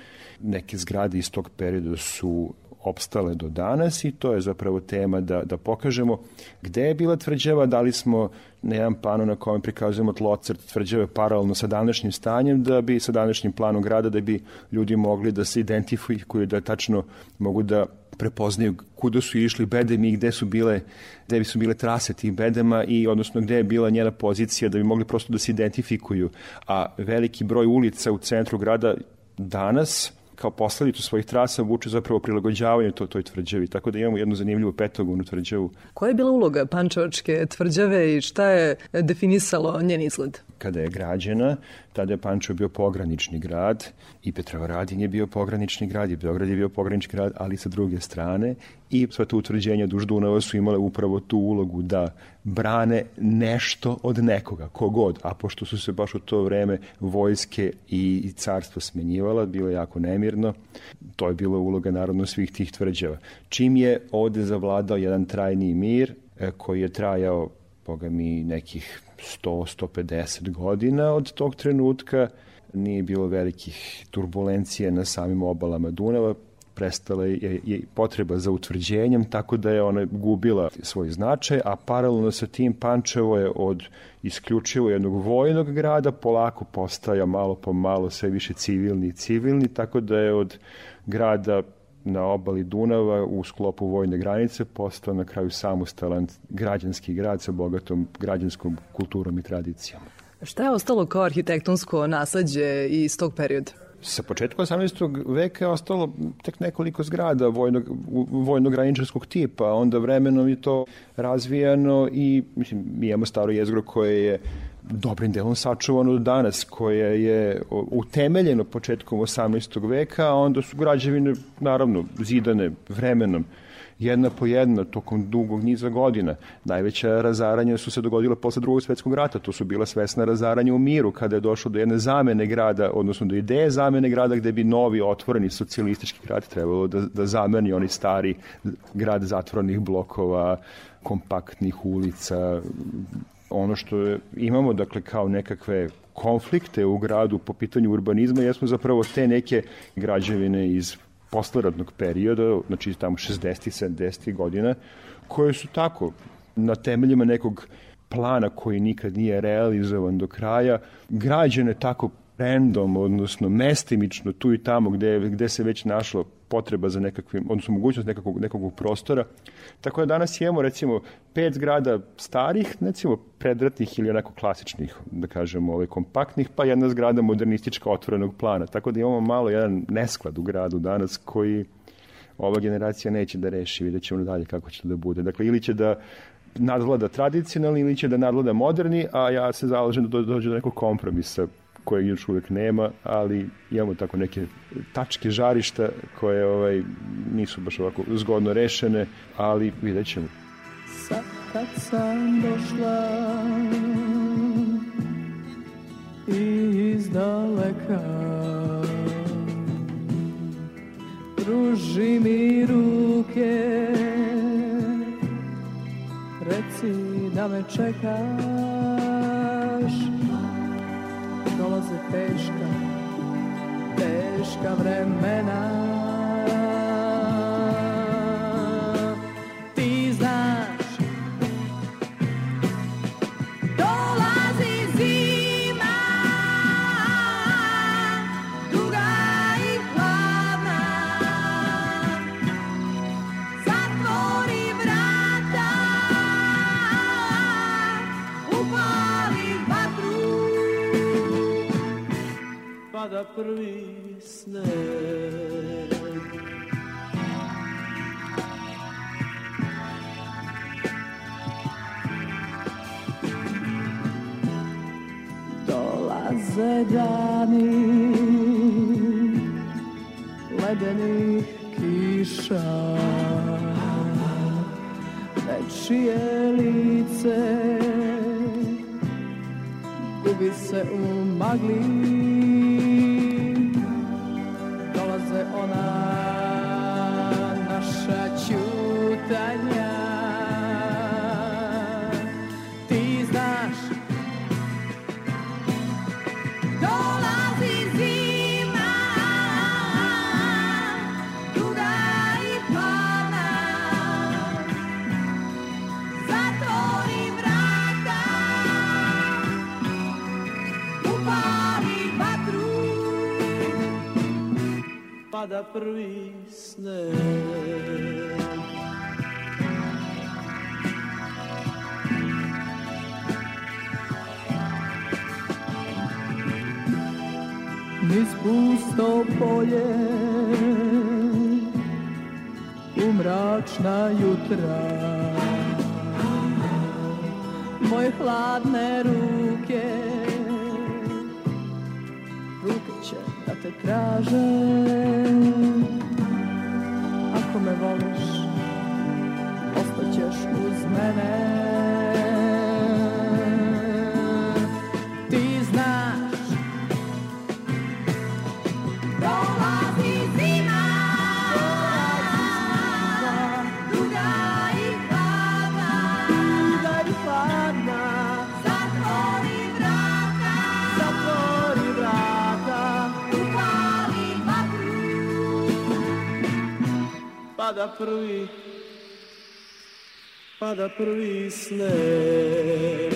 Neke zgrade iz tog perioda su opstale do danas i to je zapravo tema da, da pokažemo gde je bila tvrđava, da li smo na jedan planu na kojem prikazujemo tlocrt tvrđave paralelno sa današnjim stanjem, da bi sa današnjim planom grada, da bi ljudi mogli da se identifikuju, da tačno mogu da prepoznaju kuda su išli bedemi i gde su bile gde bi su bile trase tih bedema i odnosno gde je bila njena pozicija da bi mogli prosto da se identifikuju. A veliki broj ulica u centru grada danas kao posledicu svojih trasa vuče zapravo prilagođavanje to, toj tvrđavi. Tako da imamo jednu zanimljivu petogonu tvrđavu. Koja je bila uloga Pančevačke tvrđave i šta je definisalo njen izgled? Kada je građena, tada je Pančevo bio pogranični grad i Petrovaradin je bio pogranični grad i Beograd je bio pogranični grad, ali sa druge strane i sva ta utvrđenja duž Dunava su imale upravo tu ulogu da brane nešto od nekoga, kogod, a pošto su se baš u to vreme vojske i, carstvo smenjivala, bilo je jako nemirno, to je bila uloga naravno svih tih tvrđava. Čim je ovde zavladao jedan trajni mir, e, koji je trajao, boga mi, nekih 100-150 godina od tog trenutka, nije bilo velikih turbulencija na samim obalama Dunava, prestala je, je potreba za utvrđenjem, tako da je ona gubila svoj značaj, a paralelno sa tim Pančevo je od isključivo jednog vojnog grada polako postaja malo po malo sve više civilni i civilni, tako da je od grada na obali Dunava u sklopu vojne granice postao na kraju samostalan građanski grad sa bogatom građanskom kulturom i tradicijom. Šta je ostalo kao arhitektonsko nasledđe iz tog perioda? Sa početka 18. veka je ostalo tek nekoliko zgrada vojnog, vojno-graničarskog tipa, onda vremenom je to razvijano i mislim, mi imamo staro jezgro koje je dobrim delom sačuvano do danas, koje je utemeljeno početkom 18. veka, a onda su građevine, naravno, zidane vremenom jedna po jedna tokom dugog niza godina. Najveća razaranja su se dogodila posle drugog svetskog rata. To su bila svesna razaranja u miru kada je došlo do jedne zamene grada, odnosno do ideje zamene grada gde bi novi otvoreni socijalistički grad trebalo da, da zameni oni stari grad zatvornih blokova, kompaktnih ulica, ono što imamo dakle kao nekakve konflikte u gradu po pitanju urbanizma jesmo zapravo te neke građevine iz posleradnog perioda, znači tamo 60. 70. godina, koje su tako na temeljima nekog plana koji nikad nije realizovan do kraja, građene tako random, odnosno mestimično tu i tamo gde, gde se već našlo potreba za nekakvim, odnosno mogućnost nekakvog, nekakvog prostora. Tako da danas imamo recimo pet zgrada starih, recimo predratnih ili onako klasičnih, da kažemo, ovaj, kompaktnih, pa jedna zgrada modernistička otvorenog plana. Tako da imamo malo jedan nesklad u gradu danas koji ova generacija neće da reši, vidjet ćemo dalje kako će to da bude. Dakle, ili će da nadvlada tradicionalni ili će da nadvlada moderni, a ja se zalažem da dođe do nekog kompromisa kojeg još uvek nema, ali imamo tako neke tačke žarišta koje ovaj, nisu baš ovako zgodno rešene, ali vidjet ćemo. Sad kad sam došla iz daleka Pruži mi ruke Reci da me čekaš dolaze teška, teška vremena. Pada prvi sneg. Dolaze dani ledenih kiša Nečije lice gubi se u magli Pada prvi sneg Niz pusto polje U mračna jutra. Moje hladne ruke te traže Ako me voliš Ostaćeš uz mene Pada prvi Pada prvi sneg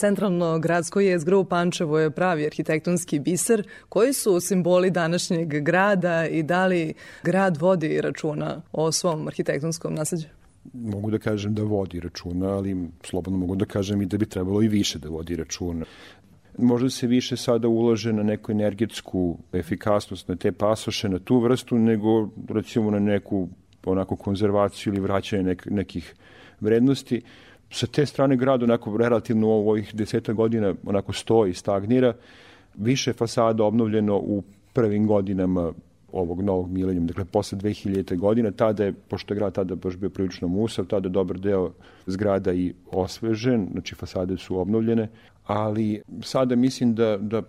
Centralno gradsko jezgro u Pančevo je pravi arhitektonski biser. Koji su simboli današnjeg grada i da li grad vodi računa o svom arhitektonskom nasledđu? Mogu da kažem da vodi računa, ali slobodno mogu da kažem i da bi trebalo i više da vodi računa. Možda se više sada ulaže na neku energetsku efikasnost na te pasoše, na tu vrstu, nego recimo na neku onako konzervaciju ili vraćanje nek, nekih vrednosti. Sa te strane grad onako relativno u ovih deseta godina onako stoji, stagnira. Više fasada obnovljeno u prvim godinama ovog novog milenijuma, dakle posle 2000. godine, tada je, pošto je grad tada baš bio prilično musav, tada je dobar deo zgrada i osvežen, znači fasade su obnovljene, ali sada mislim da, da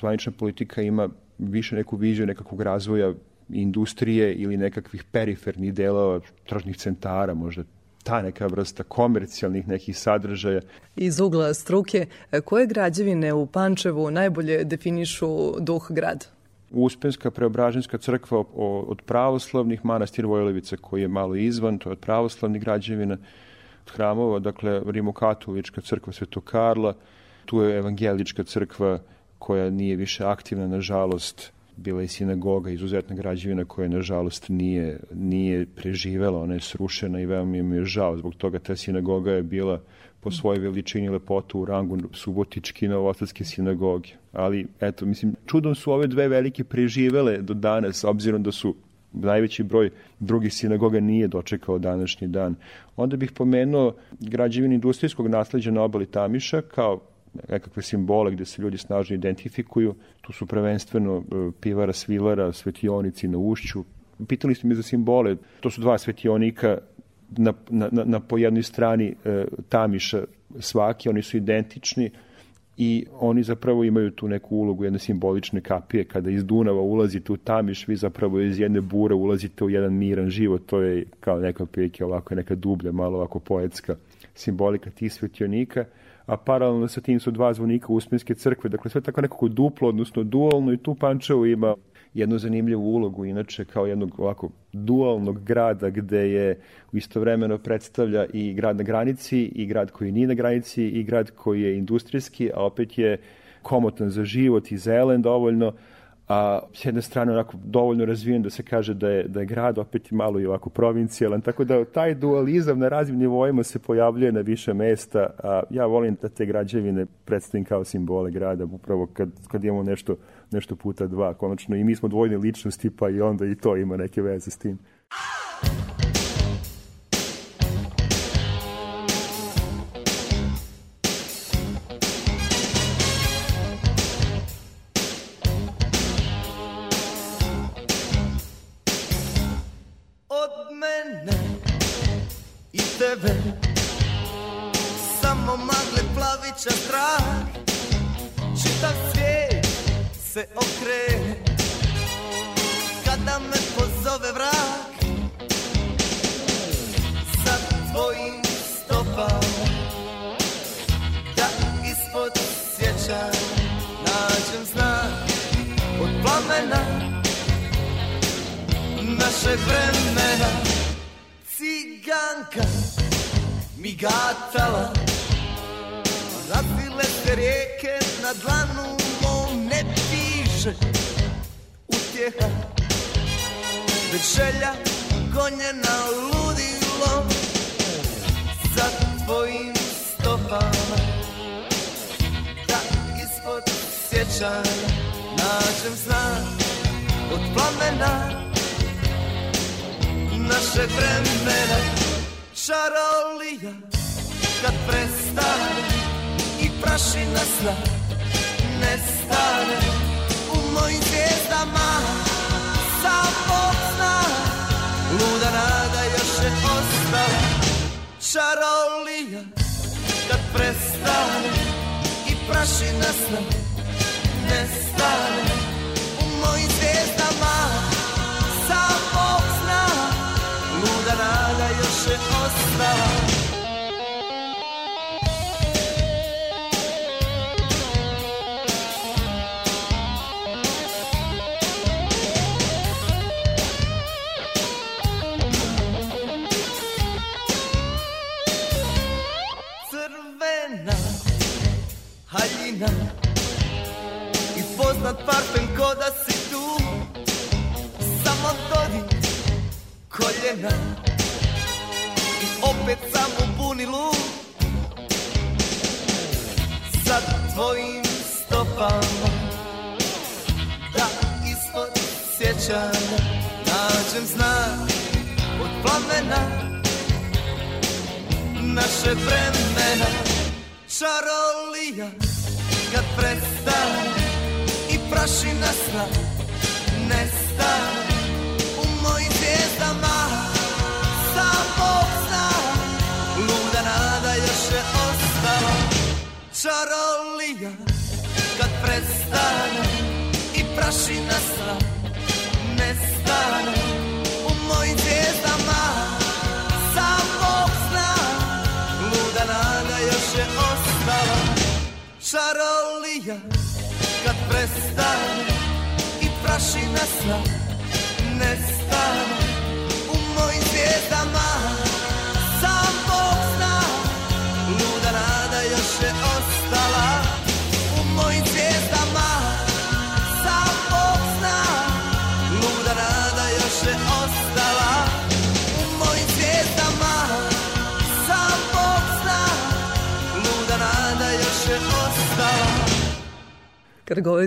zvanična politika ima više neku viziju nekakvog razvoja industrije ili nekakvih perifernih delova, tržnih centara, možda ta neka vrsta komercijalnih nekih sadržaja. Iz ugla struke, koje građevine u Pančevu najbolje definišu duh grada? Uspenska preobraženska crkva od pravoslavnih, manastir Vojlevica koji je malo izvan, to je od pravoslavnih građevina, od hramova, dakle Rimokatolička crkva Sveto Karla, tu je evangelička crkva koja nije više aktivna, nažalost, bila je sinagoga, izuzetna građevina koja nažalost nije, nije preživela, ona je srušena i veoma mi je žao. Zbog toga ta sinagoga je bila po svojoj veličini lepotu u rangu subotički novosadske sinagoge. Ali, eto, mislim, čudom su ove dve velike preživele do danas, obzirom da su najveći broj drugih sinagoga nije dočekao današnji dan. Onda bih pomenuo građevin industrijskog nasleđa na obali Tamiša kao nekakve simbole gde se ljudi snažno identifikuju. Tu su prvenstveno pivara, svilara, svetionici na ušću. Pitali ste mi za simbole. To su dva svetionika na, na, na po jednoj strani e, Tamiša svaki, oni su identični i oni zapravo imaju tu neku ulogu jedne simbolične kapije. Kada iz Dunava ulazite u Tamiš, vi zapravo iz jedne bure ulazite u jedan miran život. To je kao neka prilike ovako, neka dublja, malo ovako poetska simbolika tih svetionika a paralelno sa tim su dva zvonika Uspenske crkve, dakle sve tako nekako duplo, odnosno dualno i tu Pančevo ima jednu zanimljivu ulogu, inače kao jednog ovako dualnog grada gde je istovremeno predstavlja i grad na granici i grad koji nije na granici i grad koji je industrijski, a opet je komotan za život i zelen dovoljno, a s jedne strane onako dovoljno razvijen da se kaže da je, da je grad opet malo i ovako provincijalan, tako da taj dualizam na raznim nivoima se pojavljuje na više mesta, a ja volim da te građevine predstavim kao simbole grada, upravo kad, kad imamo nešto, nešto puta dva, konačno i mi smo dvojne ličnosti, pa i onda i to ima neke veze s tim. Se okrene Kada me pozove vrak Za tvojim stopama Da ispod sjećanja Nađem znak. Od plamena Našeg vremena Ciganka migatala. Razvile se rijeke na dlanu mom ne piše utjeha Već želja gonjena ludilom Za tvojim stopama. Da ispod sjećanja nađem znak od plamena Našeg vremena. Čarolija kad prestane i prašina sna nestane mojim zvijezdama. Sam Bog zna luda nada još je ostala. Čarolija kad prestane i prašina sna nestane. U mojim zvijezdama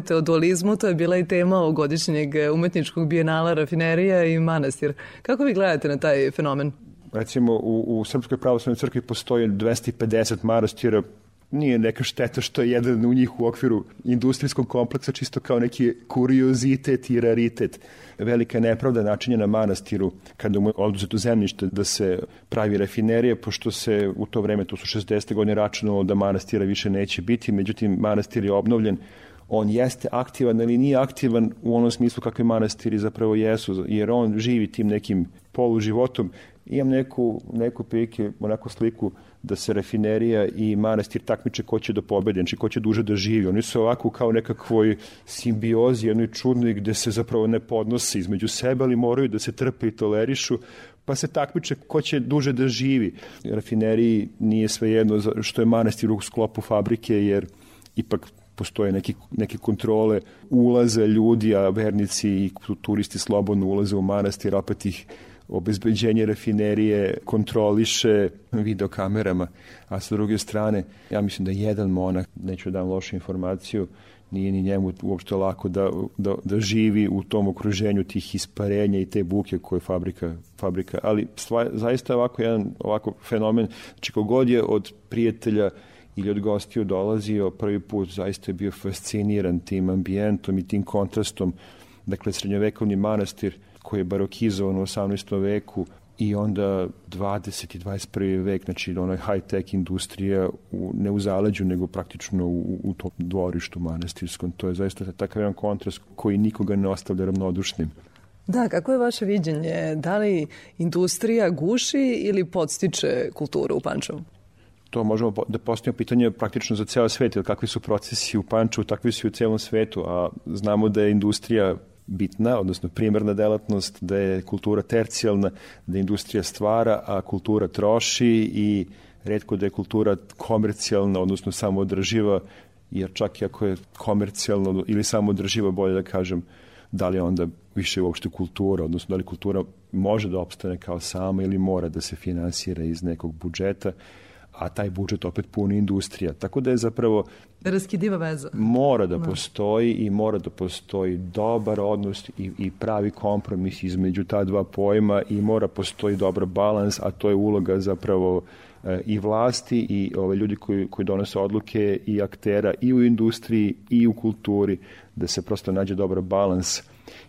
govorite o dualizmu, to je bila i tema ovogodišnjeg umetničkog bijenala Rafinerija i manastir. Kako vi gledate na taj fenomen? Recimo, u, u Srpskoj pravoslavnoj crkvi postoji 250 manastira, nije neka šteta što je jedan u njih u okviru industrijskog kompleksa čisto kao neki kuriozitet i raritet. Velika nepravda načinjena manastiru kada mu je oduzeto zemljište da se pravi rafinerije, pošto se u to vreme, to su 60. godine računalo da manastira više neće biti, međutim manastir je obnovljen on jeste aktivan ili nije aktivan u onom smislu kakve manastiri zapravo jesu, jer on živi tim nekim poluživotom. Imam neku, neku prilike, onako sliku da se rafinerija i manastir takmiče ko će da pobedi, znači ko će duže da živi. Oni su ovako kao nekakvoj simbiozi, jednoj čudnoj gde se zapravo ne podnose između sebe, ali moraju da se trpe i tolerišu, pa se takmiče ko će duže da živi. Rafineriji nije svejedno što je manastir u sklopu fabrike, jer ipak postoje neki, neke kontrole ulaza ljudi, a vernici i turisti slobodno ulaze u manastir, opet ih obezbeđenje rafinerije kontroliše videokamerama, a sa druge strane, ja mislim da jedan monah, neću da dam lošu informaciju, nije ni njemu uopšte lako da, da, da živi u tom okruženju tih isparenja i te buke koje fabrika, fabrika. ali stva, zaista je ovako jedan ovako fenomen, znači kogod je od prijatelja ili od gostiju dolazio prvi put, zaista je bio fasciniran tim ambijentom i tim kontrastom. Dakle, srednjovekovni manastir koji je barokizovan u 18. veku, i onda 20. i 21. vek, znači onaj high-tech industrija u, ne u zaleđu, nego praktično u, u tom dvorištu manastirskom. To je zaista takav jedan kontrast koji nikoga ne ostavlja ravnodušnim. Da, kako je vaše viđenje? Da li industrija guši ili podstiče kulturu u Pančevu? To možemo da postavimo pitanje praktično za ceo svet, jer kakvi su procesi u Pančevu, takvi su i u celom svetu, a znamo da je industrija bitna, odnosno primarna delatnost, da je kultura tercijalna, da industrija stvara, a kultura troši i redko da je kultura komercijalna, odnosno samoodrživa, jer čak i ako je komercijalno ili samoodrživa, bolje da kažem, da li onda više uopšte kultura, odnosno da li kultura može da opstane kao sama ili mora da se finansira iz nekog budžeta, a taj budžet opet puni industrija. Tako da je zapravo Raskidiva veza. mora da postoji i mora da postoji dobar odnos i, i pravi kompromis između ta dva pojma i mora postoji dobar balans, a to je uloga zapravo e, i vlasti i ove ljudi koji, koji donose odluke i aktera i u industriji i u kulturi, da se prosto nađe dobar balans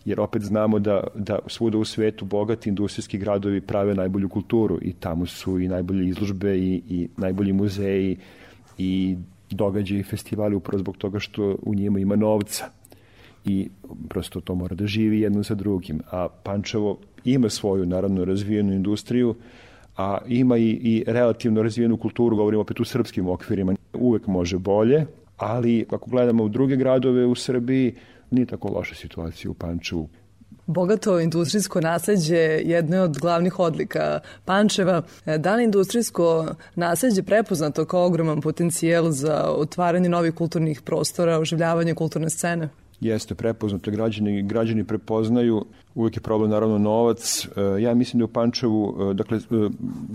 jer opet znamo da, da svuda u svetu bogati industrijski gradovi prave najbolju kulturu i tamo su i najbolje izložbe i, i najbolji muzeji i događaji i festivali upravo zbog toga što u njima ima novca i prosto to mora da živi jedno sa drugim. A Pančevo ima svoju, naravno, razvijenu industriju, a ima i, i relativno razvijenu kulturu, govorimo opet u srpskim okvirima. Uvek može bolje, ali ako gledamo u druge gradove u Srbiji, nije tako loša situacija u Pančevu. Bogato industrijsko nasleđe jedno je od glavnih odlika Pančeva. E, Da li industrijsko nasleđe prepoznato kao ogroman potencijal za otvaranje novih kulturnih prostora, oživljavanje kulturne scene? Jeste prepoznato, građani, građani prepoznaju, uvek je problem naravno novac. E, Ja mislim da u Pančevu, e, dakle,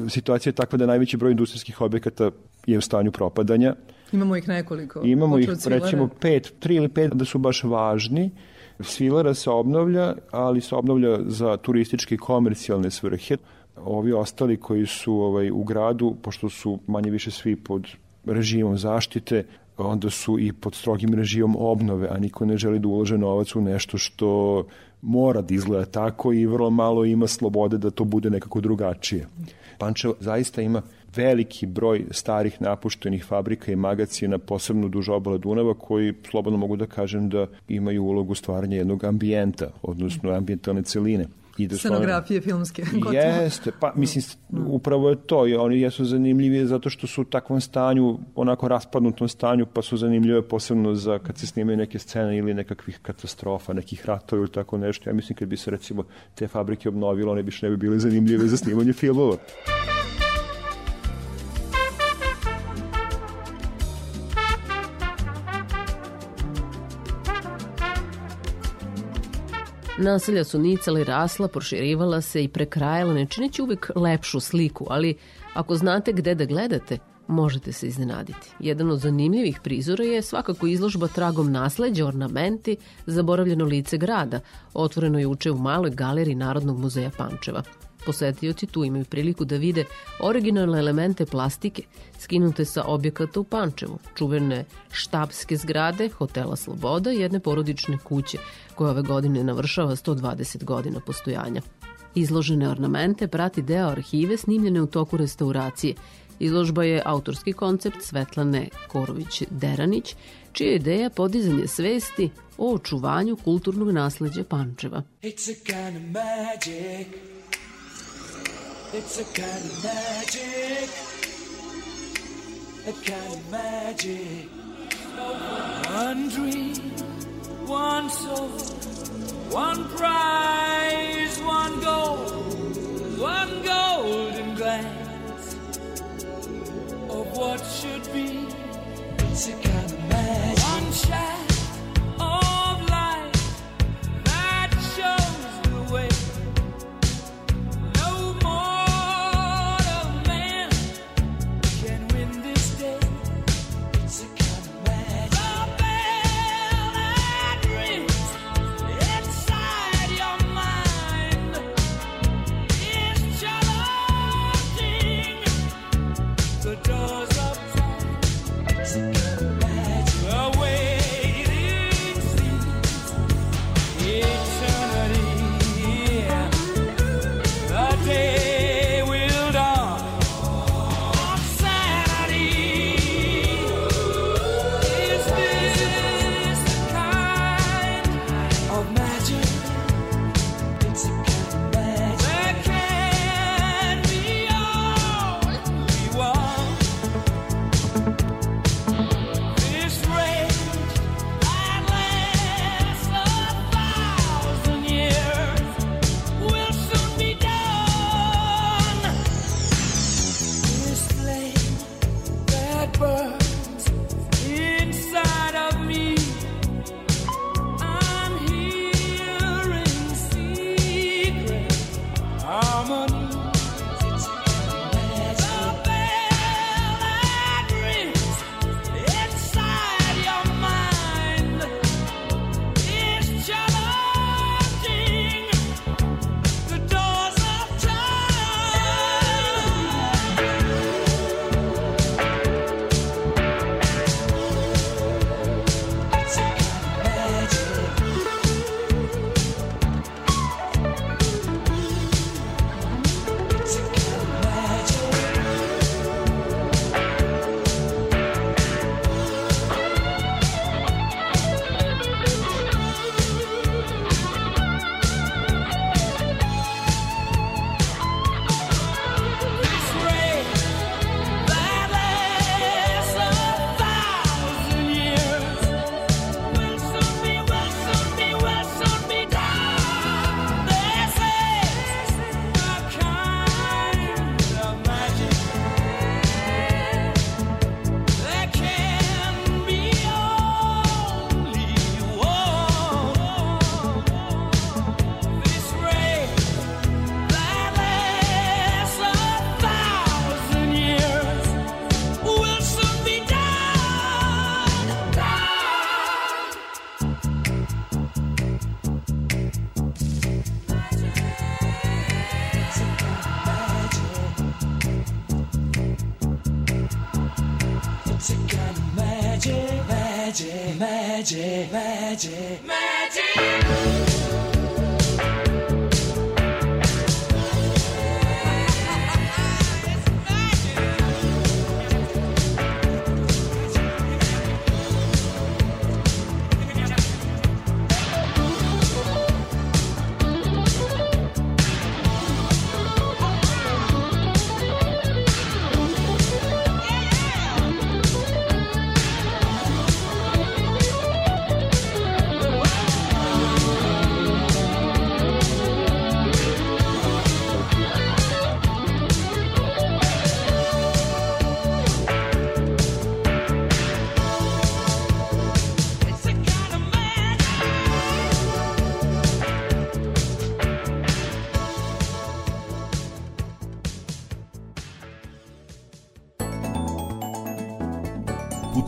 situacija je takva da najveći broj industrijskih objekata je u stanju propadanja. Imamo ih nekoliko. Imamo ih recimo pet, tri ili pet da su baš važni. Svilara se obnavlja, ali se obnavlja za turističke i komercijalne svrhe. Ovi ostali koji su ovaj, u gradu, pošto su manje više svi pod režimom zaštite, onda su i pod strogim režimom obnove, a niko ne želi da ulože novac u nešto što mora da izgleda tako i vrlo malo ima slobode da to bude nekako drugačije. Pančevo zaista ima veliki broj starih napuštenih fabrika i magacina, posebno duž obala Dunava, koji, slobodno mogu da kažem, da imaju ulogu stvaranja jednog ambijenta, odnosno ambijentalne celine. I da su one- Scenografije filmske. Jeste, pa mislim, upravo je to. Oni jesu zanimljivi zato što su u takvom stanju, onako raspadnutom stanju, pa su zanimljive posebno za kad se snimaju neke scene ili nekakvih katastrofa, nekih ratova ili tako nešto. Ja mislim kad bi se recimo te fabrike obnovilo, one više ne bi bile zanimljive za snimanje filmova. Naselja su nicala i rasla, proširivala se i prekrajala, ne čineći uvek lepšu sliku, ali ako znate gde da gledate, možete se iznenaditi. Jedan od zanimljivih prizora je svakako izložba tragom nasleđa, ornamenti, zaboravljeno lice grada, otvoreno juče u maloj galeriji Narodnog muzeja Pančeva. Posetioci tu imaju priliku da vide originalne elemente plastike skinute sa objekata u Pančevu, čuvene štabske zgrade, hotela Sloboda i jedne porodične kuće koja ove godine navršava 120 godina postojanja. Izložene ornamente prati deo arhive snimljene u toku restauracije. Izložba je autorski koncept Svetlane Korović-Deranić, čija je ideja podizanje svesti o očuvanju kulturnog nasleđa Pančeva. It's a kind of magic. It's a kind of magic. A kind of magic. One dream, one soul, one prize, one goal, one golden glance of what should be. It's a kind of magic. One shaft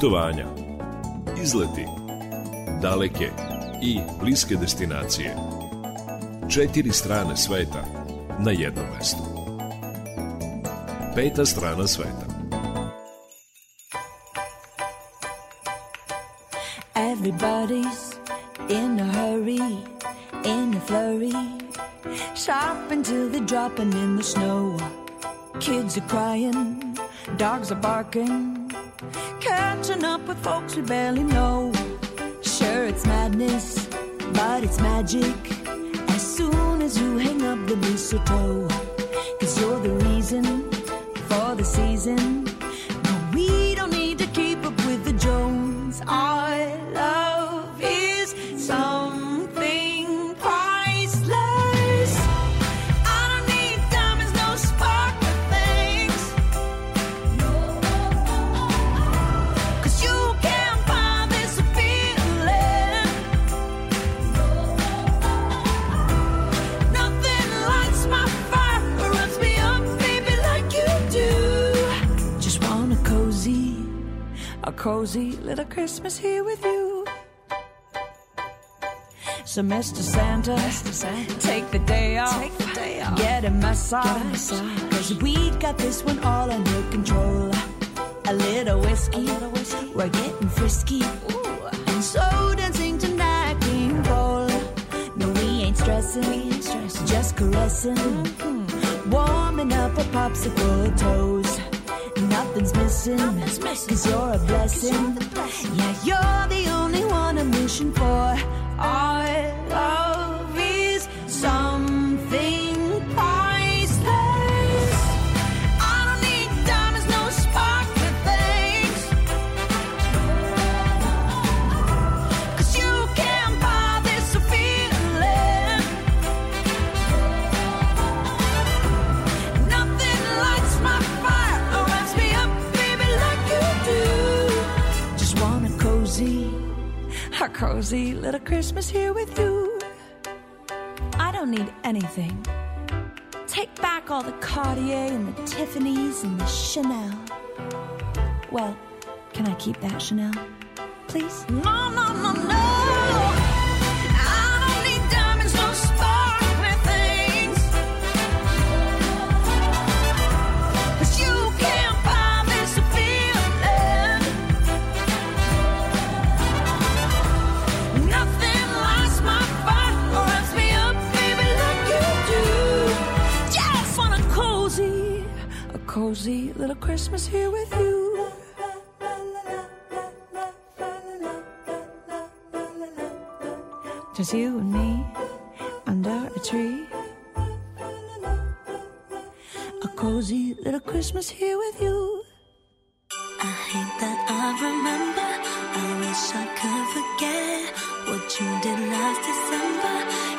Putovanja, izleti, daleke i bliske destinacije. Četiri strane sveta na jednom mestu. Peta strana sveta. Everybody's in a hurry, in a flurry. Shopping till they're dropping in the snow. Kids are crying, dogs are barking. With folks we barely know. Sure, it's madness, but it's magic. As soon as you hang up the mistletoe, cozy little Christmas here with you. So, Mr. Santa, take the day off, get a massage, cause we got this one all under control. A little whiskey, a little whiskey. we're getting frisky, and so dancing tonight, King Cole. No, we ain't stressing, just caressing, mm-hmm. warming up our popsicle toes. Nothing's missing, cause you're a blessing. Yeah, you're the only one I'm wishing for. Our cozy little Christmas here with you. I don't need anything. Take back all the Cartier and the Tiffany's and the Chanel. Well, can I keep that Chanel? Please? No, no, no, no. Cozy little Christmas here with you. Just you and me under a tree. A cozy little Christmas here with you. I hate that I remember. I wish I could forget what you did last December.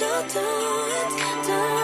You do it? Do it?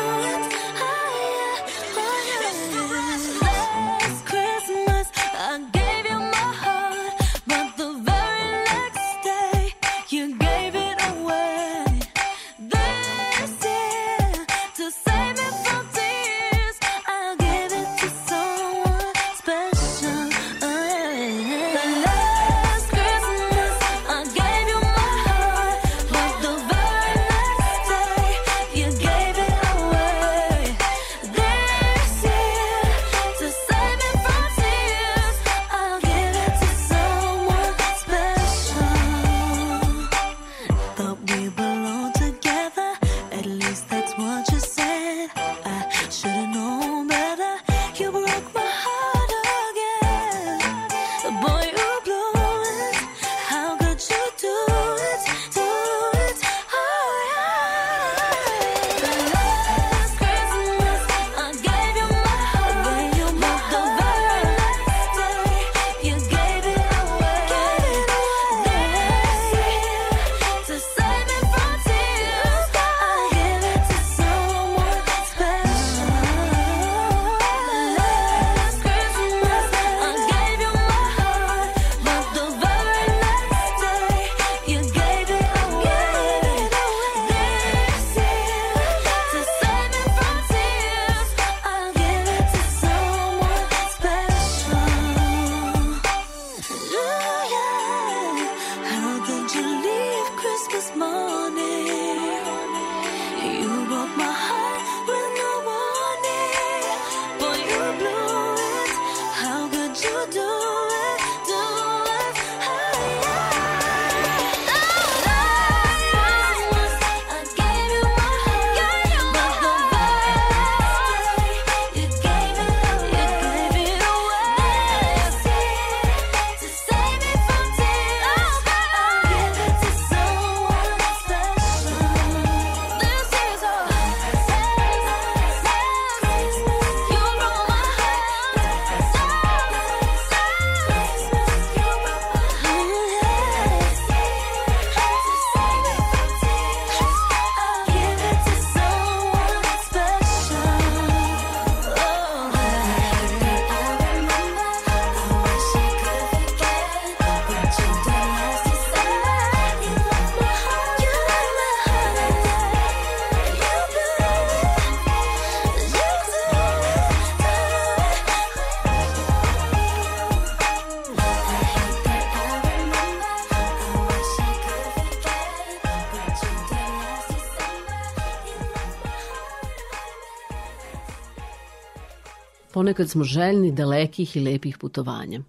Ponekad smo željni dalekih i lepih putovanja.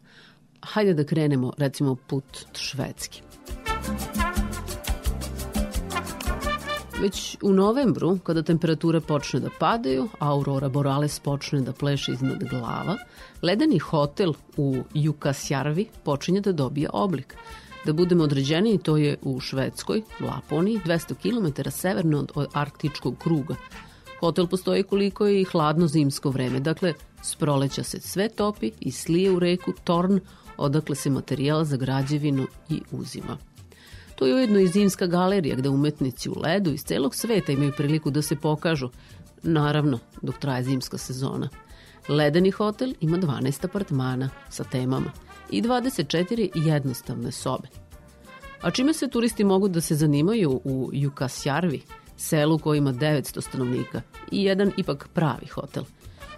Hajde da krenemo, recimo, put švedski. Već u novembru, kada temperature počne da padaju, aurora borealis počne da pleše iznad glava, ledeni hotel u Jukasjarvi počinje da dobija oblik. Da budemo određeni, to je u Švedskoj, Laponiji, 200 km severno od arktičkog kruga. Hotel postoji koliko je i hladno zimsko vreme, dakle, s proleća se sve topi i slije u reku Torn, odakle se materijal za građevinu i uzima. To je ujedno i zimska galerija gde umetnici u ledu iz celog sveta imaju priliku da se pokažu, naravno dok traje zimska sezona. Ledeni hotel ima 12 apartmana sa temama i 24 jednostavne sobe. A čime se turisti mogu da se zanimaju u Jukasjarvi, selu koji ima 900 stanovnika i jedan ipak pravi hotel.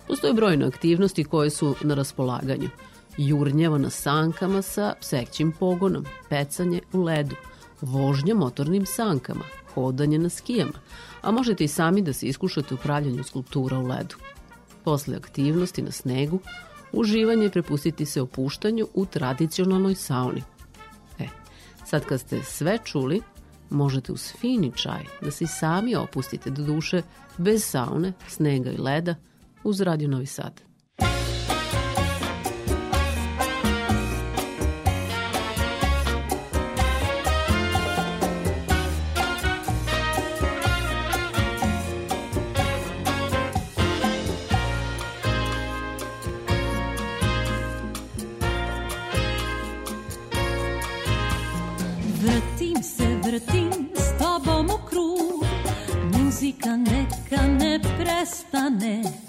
Postoje brojne aktivnosti koje su na raspolaganju. Jurnjava na sankama sa psećim pogonom, pecanje u ledu, vožnja motornim sankama, hodanje na skijama, a možete i sami da se iskušate u pravljanju skulptura u ledu. Posle aktivnosti na snegu, uživanje prepustiti se opuštanju u tradicionalnoj sauni. E, sad kad ste sve čuli, možete uz fini čaj da se i sami opustite do duše bez saune, snega i leda uz Radio Novi Sad. Vrtim se, vrtim s tobom u Muzika neka ne prestane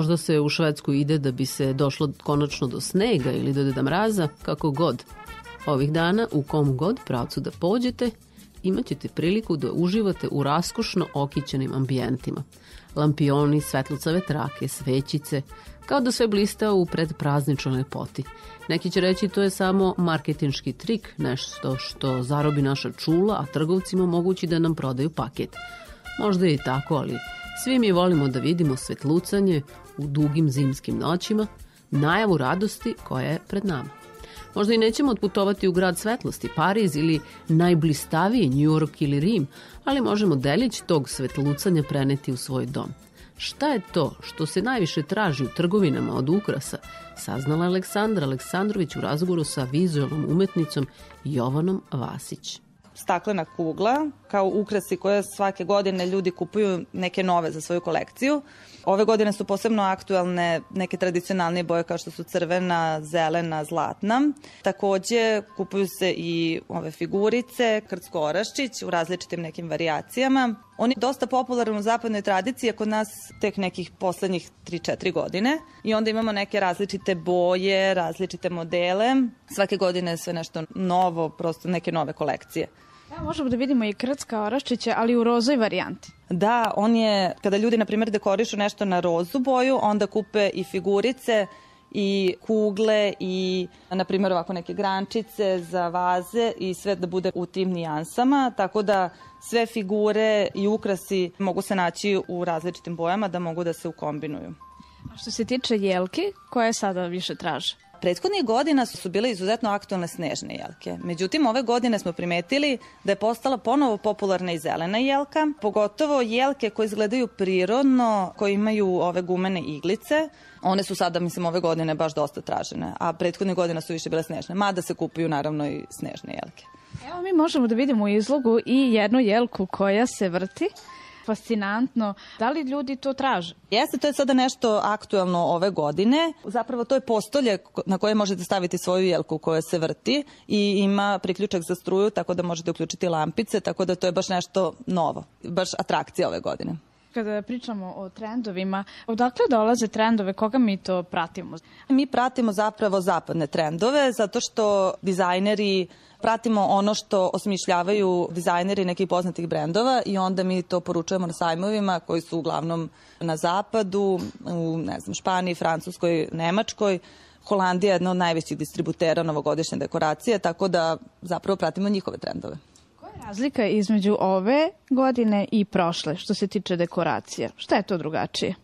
Možda se u Švedsku ide da bi se došlo konačno do snega ili do deda mraza, kako god. Ovih dana, u kom god pravcu da pođete, imat ćete priliku da uživate u raskošno okićenim ambijentima. Lampioni, svetlucave trake, svećice, kao da sve blista u predprazničnoj lepoti. Neki će reći to je samo marketinški trik, nešto što zarobi naša čula, a trgovcima mogući da nam prodaju paket. Možda je i tako, ali svi mi volimo da vidimo svetlucanje u dugim zimskim noćima, najavu radosti koja je pred nama. Možda i nećemo otputovati u grad svetlosti, Pariz ili najblistaviji New York ili Rim, ali možemo delić tog svetlucanja preneti u svoj dom. Šta je to što se najviše traži u trgovinama od ukrasa, saznala Aleksandra Aleksandrović u razgovoru sa vizualnom umetnicom Jovanom Vasić. Staklena kugla kao ukrasi koje svake godine ljudi kupuju neke nove za svoju kolekciju. Ove godine su posebno aktuelne neke tradicionalne boje kao što su crvena, zelena, zlatna. Takođe kupuju se i ove figurice, krcko-oraščić u različitim nekim varijacijama. On je dosta popularan u zapadnoj tradiciji, a kod nas tek nekih poslednjih 3-4 godine. I onda imamo neke različite boje, različite modele. Svake godine je sve nešto novo, prosto neke nove kolekcije. Evo možemo da vidimo i krcka oraščića, ali u rozoj varijanti. Da, on je, kada ljudi, na primjer, dekorišu nešto na rozu boju, onda kupe i figurice i kugle i, na primjer, ovako neke grančice za vaze i sve da bude u tim nijansama, tako da sve figure i ukrasi mogu se naći u različitim bojama da mogu da se ukombinuju. A što se tiče jelke, koje sada više traže? Prethodnih godina su bile izuzetno aktualne snežne jelke. Međutim, ove godine smo primetili da je postala ponovo popularna i zelena jelka, pogotovo jelke koje izgledaju prirodno, koje imaju ove gumene iglice. One su sada, mislim, ove godine baš dosta tražene, a prethodnih godina su više bile snežne, mada se kupuju naravno i snežne jelke. Evo mi možemo da vidimo u izlogu i jednu jelku koja se vrti. Fascinantno. Da li ljudi to traže? Jeste, to je sada nešto aktuelno ove godine. Zapravo to je postolje na koje možete staviti svoju jelku koja se vrti i ima priključak za struju, tako da možete uključiti lampice, tako da to je baš nešto novo, baš atrakcija ove godine. Kada pričamo o trendovima, odakle dolaze trendove, koga mi to pratimo? Mi pratimo zapravo zapadne trendove, zato što dizajneri pratimo ono što osmišljavaju dizajneri nekih poznatih brendova i onda mi to poručujemo na sajmovima koji su uglavnom na zapadu, u ne znam, Španiji, Francuskoj, Nemačkoj. Holandija je jedna od najvećih distributera novogodišnje dekoracije, tako da zapravo pratimo njihove trendove. Razlika između ove godine i prošle, što se tiče dekoracija. Šta je to drugačije?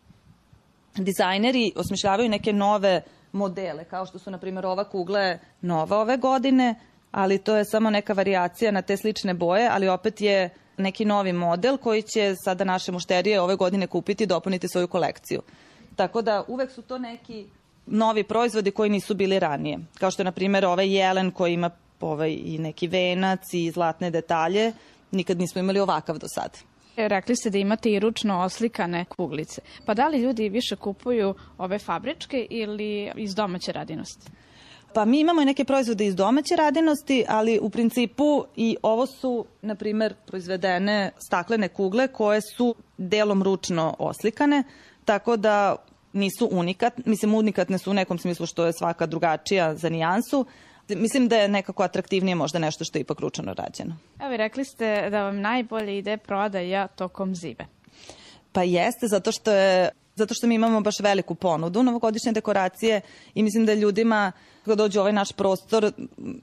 Dizajneri osmišljavaju neke nove modele, kao što su, na primjer, ova kugla je nova ove godine, ali to je samo neka varijacija na te slične boje, ali opet je neki novi model koji će sada naše mušterije ove godine kupiti i dopuniti svoju kolekciju. Tako da uvek su to neki novi proizvodi koji nisu bili ranije. Kao što je, na primjer, ovaj jelen koji ima ovaj, i neki venac i zlatne detalje. Nikad nismo imali ovakav do sada. Rekli ste da imate i ručno oslikane kuglice. Pa da li ljudi više kupuju ove fabričke ili iz domaće radinosti? Pa mi imamo i neke proizvode iz domaće radinosti, ali u principu i ovo su, na primer, proizvedene staklene kugle koje su delom ručno oslikane, tako da nisu unikat, mislim unikatne su u nekom smislu što je svaka drugačija za nijansu. Mislim da je nekako atraktivnije možda nešto što je ipak ručno rađeno. Evo, rekli ste da vam najbolje ide prodaja tokom zime. Pa jeste, zato što je zato što mi imamo baš veliku ponudu novogodišnje dekoracije i mislim da ljudima kada dođu ovaj naš prostor,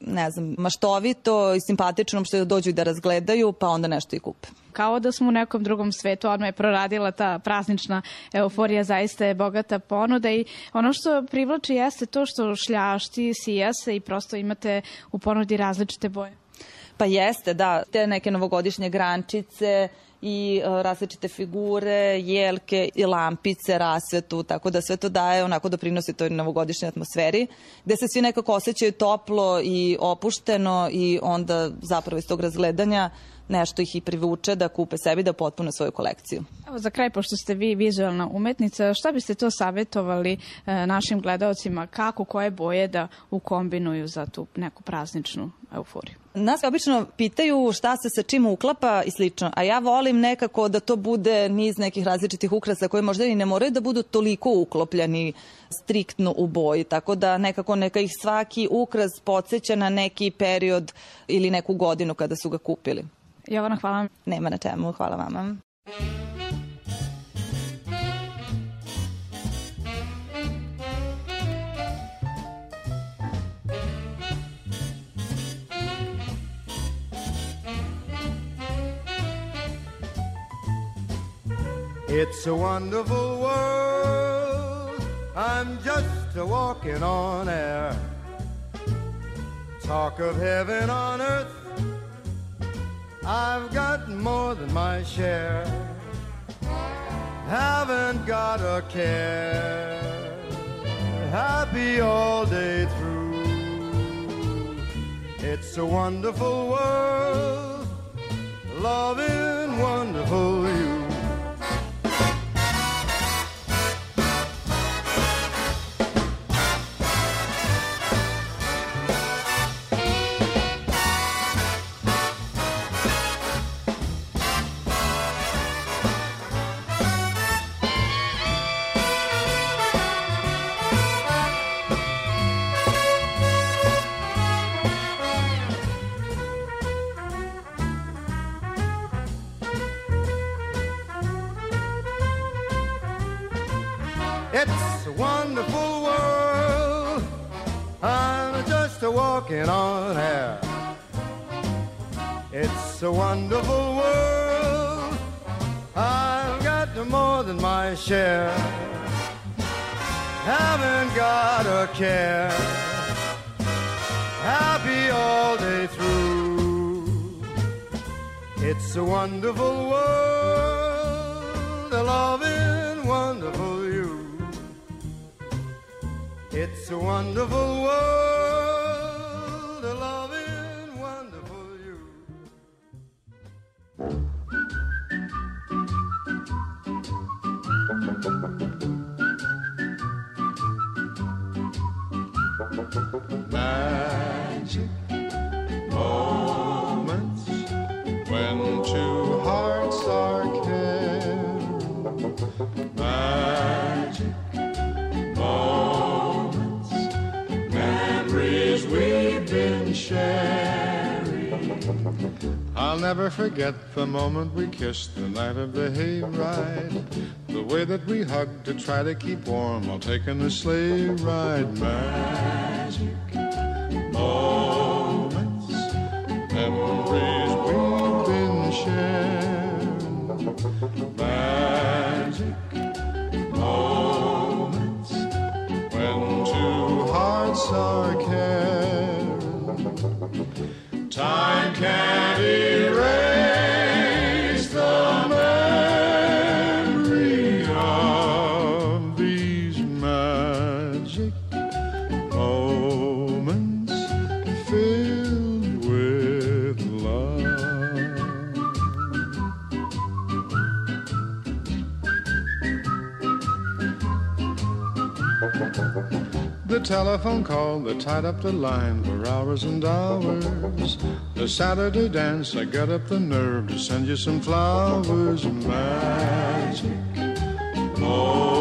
ne znam, maštovito i simpatično što dođu i da razgledaju, pa onda nešto i kupe. Kao da smo u nekom drugom svetu, odmah je proradila ta praznična euforija, zaista je bogata ponuda i ono što privlači jeste to što šljašti, sija se i prosto imate u ponudi različite boje. Pa jeste, da, te neke novogodišnje grančice i e, različite figure, jelke i lampice, rasvetu, tako da sve to daje onako doprinosi toj novogodišnjoj atmosferi, gde se svi nekako osjećaju toplo i opušteno i onda zapravo iz tog razgledanja nešto ih i privuče da kupe sebi da potpune svoju kolekciju. Evo za kraj, pošto ste vi vizualna umetnica, šta biste to savjetovali e, našim gledaocima, kako, koje boje da ukombinuju za tu neku prazničnu euforiju? Nas obično pitaju šta se sa čim uklapa i slično, a ja volim nekako da to bude niz nekih različitih ukrasa koji možda i ne moraju da budu toliko uklopljeni striktno u boji, tako da nekako neka ih svaki ukras podsjeća na neki period ili neku godinu kada su ga kupili. Jovana, hvala vam. Nema na čemu, hvala vama. It's a wonderful world. I'm just a walking on air. Talk of heaven on earth. I've got more than my share. Haven't got a care. Happy all day through. It's a wonderful world. Loving wonderful you. Wonderful world. I'm just a walking on air. It's a wonderful world. I've got more than my share. Haven't got a care. Happy all day through. It's a wonderful world. A loving, wonderful. It's a wonderful world, a loving, wonderful you. Magic moments I'll never forget the moment we kissed the night of the hayride. The way that we hugged to try to keep warm while taking the sleigh ride. Magic moments, memories telephone call that tied up the line for hours and hours. The Saturday dance, I got up the nerve to send you some flowers. Magic moments,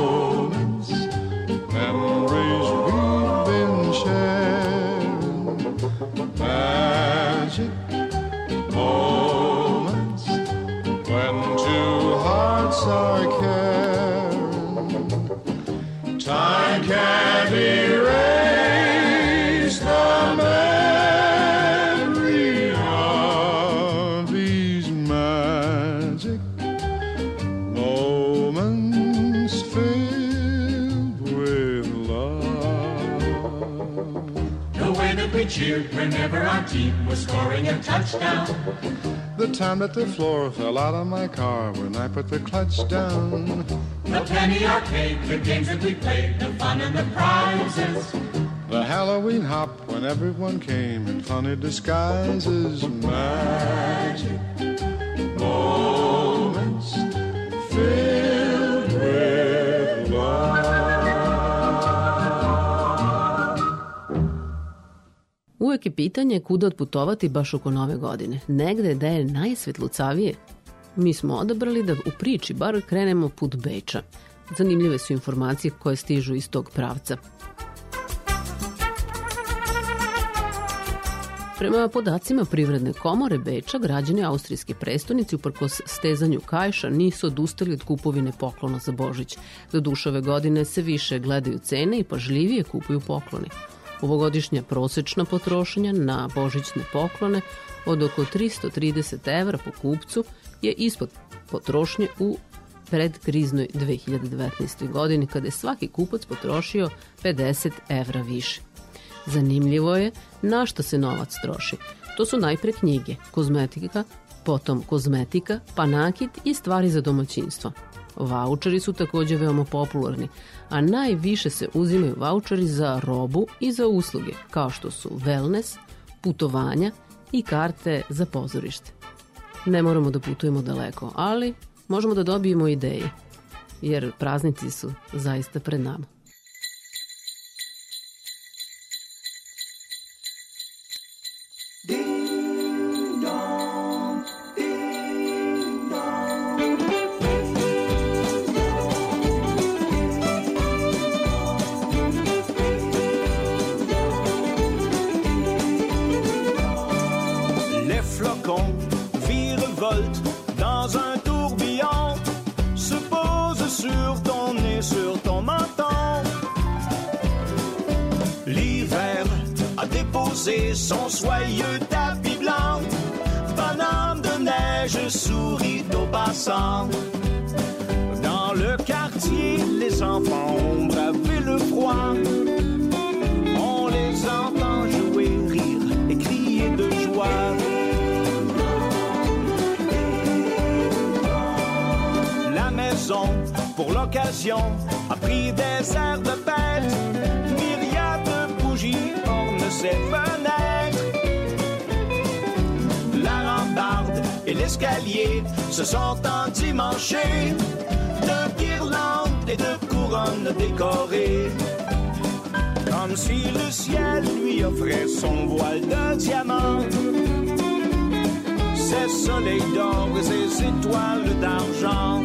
touchdown. The time that the floor fell out of my car when I put the clutch down. The penny arcade, the games that we played, the fun and the prizes. The Halloween hop when everyone came in funny disguises. Magic moments Uvek je pitanje kuda otputovati baš oko nove godine. Negde da je najsvetlucavije. Mi smo odabrali da u priči bar krenemo put Beča. Zanimljive su informacije koje stižu iz tog pravca. Prema podacima Privredne komore Beča, građani austrijske prestonice uprkos stezanju kajša nisu odustali od kupovine poklona za Božić. Do duše ove godine se više gledaju cene i pažljivije kupuju pokloni. Ovogodišnja prosečna potrošnja na božićne poklone od oko 330 evra po kupcu je ispod potrošnje u predkriznoj 2019. godini kada je svaki kupac potrošio 50 evra više. Zanimljivo je na što se novac troši. To su najpre knjige, kozmetika, potom kozmetika, pa nakit i stvari za domaćinstvo. Vaučeri su takođe veoma popularni, a najviše se uzimaju vaučeri za robu i za usluge, kao što su wellness, putovanja i karte za pozorište. Ne moramo da putujemo daleko, ali možemo da dobijemo ideje, jer praznici su zaista pred nama. Dans un tourbillon, se posent sur ton nez, sur ton menton. L'hiver a déposé son soyeux tapis blanc, bonhomme de neige sourit aux passants. Dans le quartier, les enfants ont bravé le froid. Pour l'occasion, a pris des airs de fête. Myriade de bougies ornent ses fenêtres. La rambarde et l'escalier se sont endimanchés de guirlandes et de couronnes décorées. Comme si le ciel lui offrait son voile de diamants. Ses soleils d'or et ses étoiles d'argent.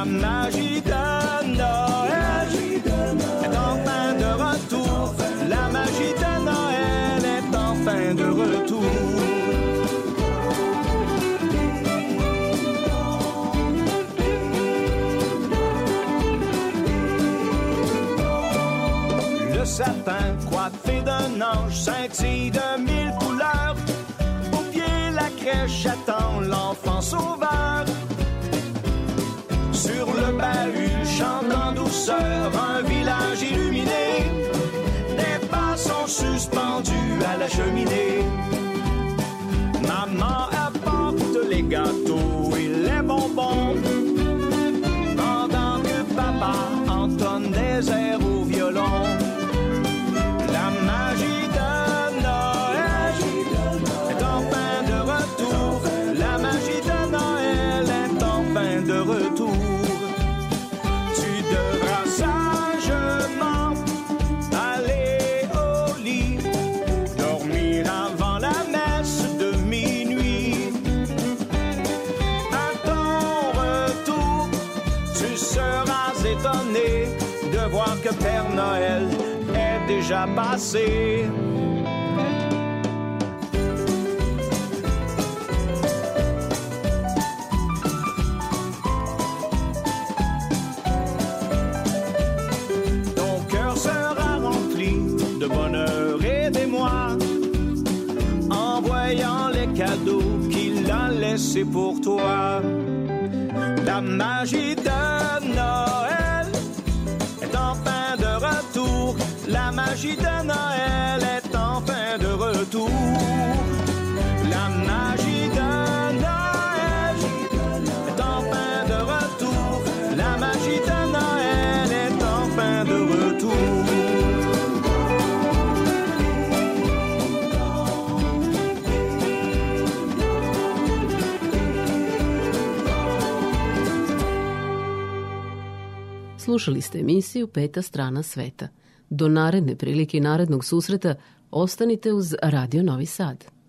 La magie de Noël est enfin de retour. La magie de Noël est enfin de retour. Le sapin coiffé d'un ange scintille de mille couleurs. Au pied, la crèche attend l'enfant sauveur. Le bahut, chantant douceur, un village illuminé. Des pas sont suspendus à la cheminée. Maman apporte les gâteaux et les bonbons. Ton cœur sera rempli de bonheur et d'émoi en voyant les cadeaux qu'il a laissés pour toi. la gitana, elle est enfin de retour. La magitana, elle est enfin de retour. La magitana, elle est enfin de retour. Slušali ste emisiju Peta strana sveta. Do naredne prilike i narednog susreta ostanite uz Radio Novi Sad.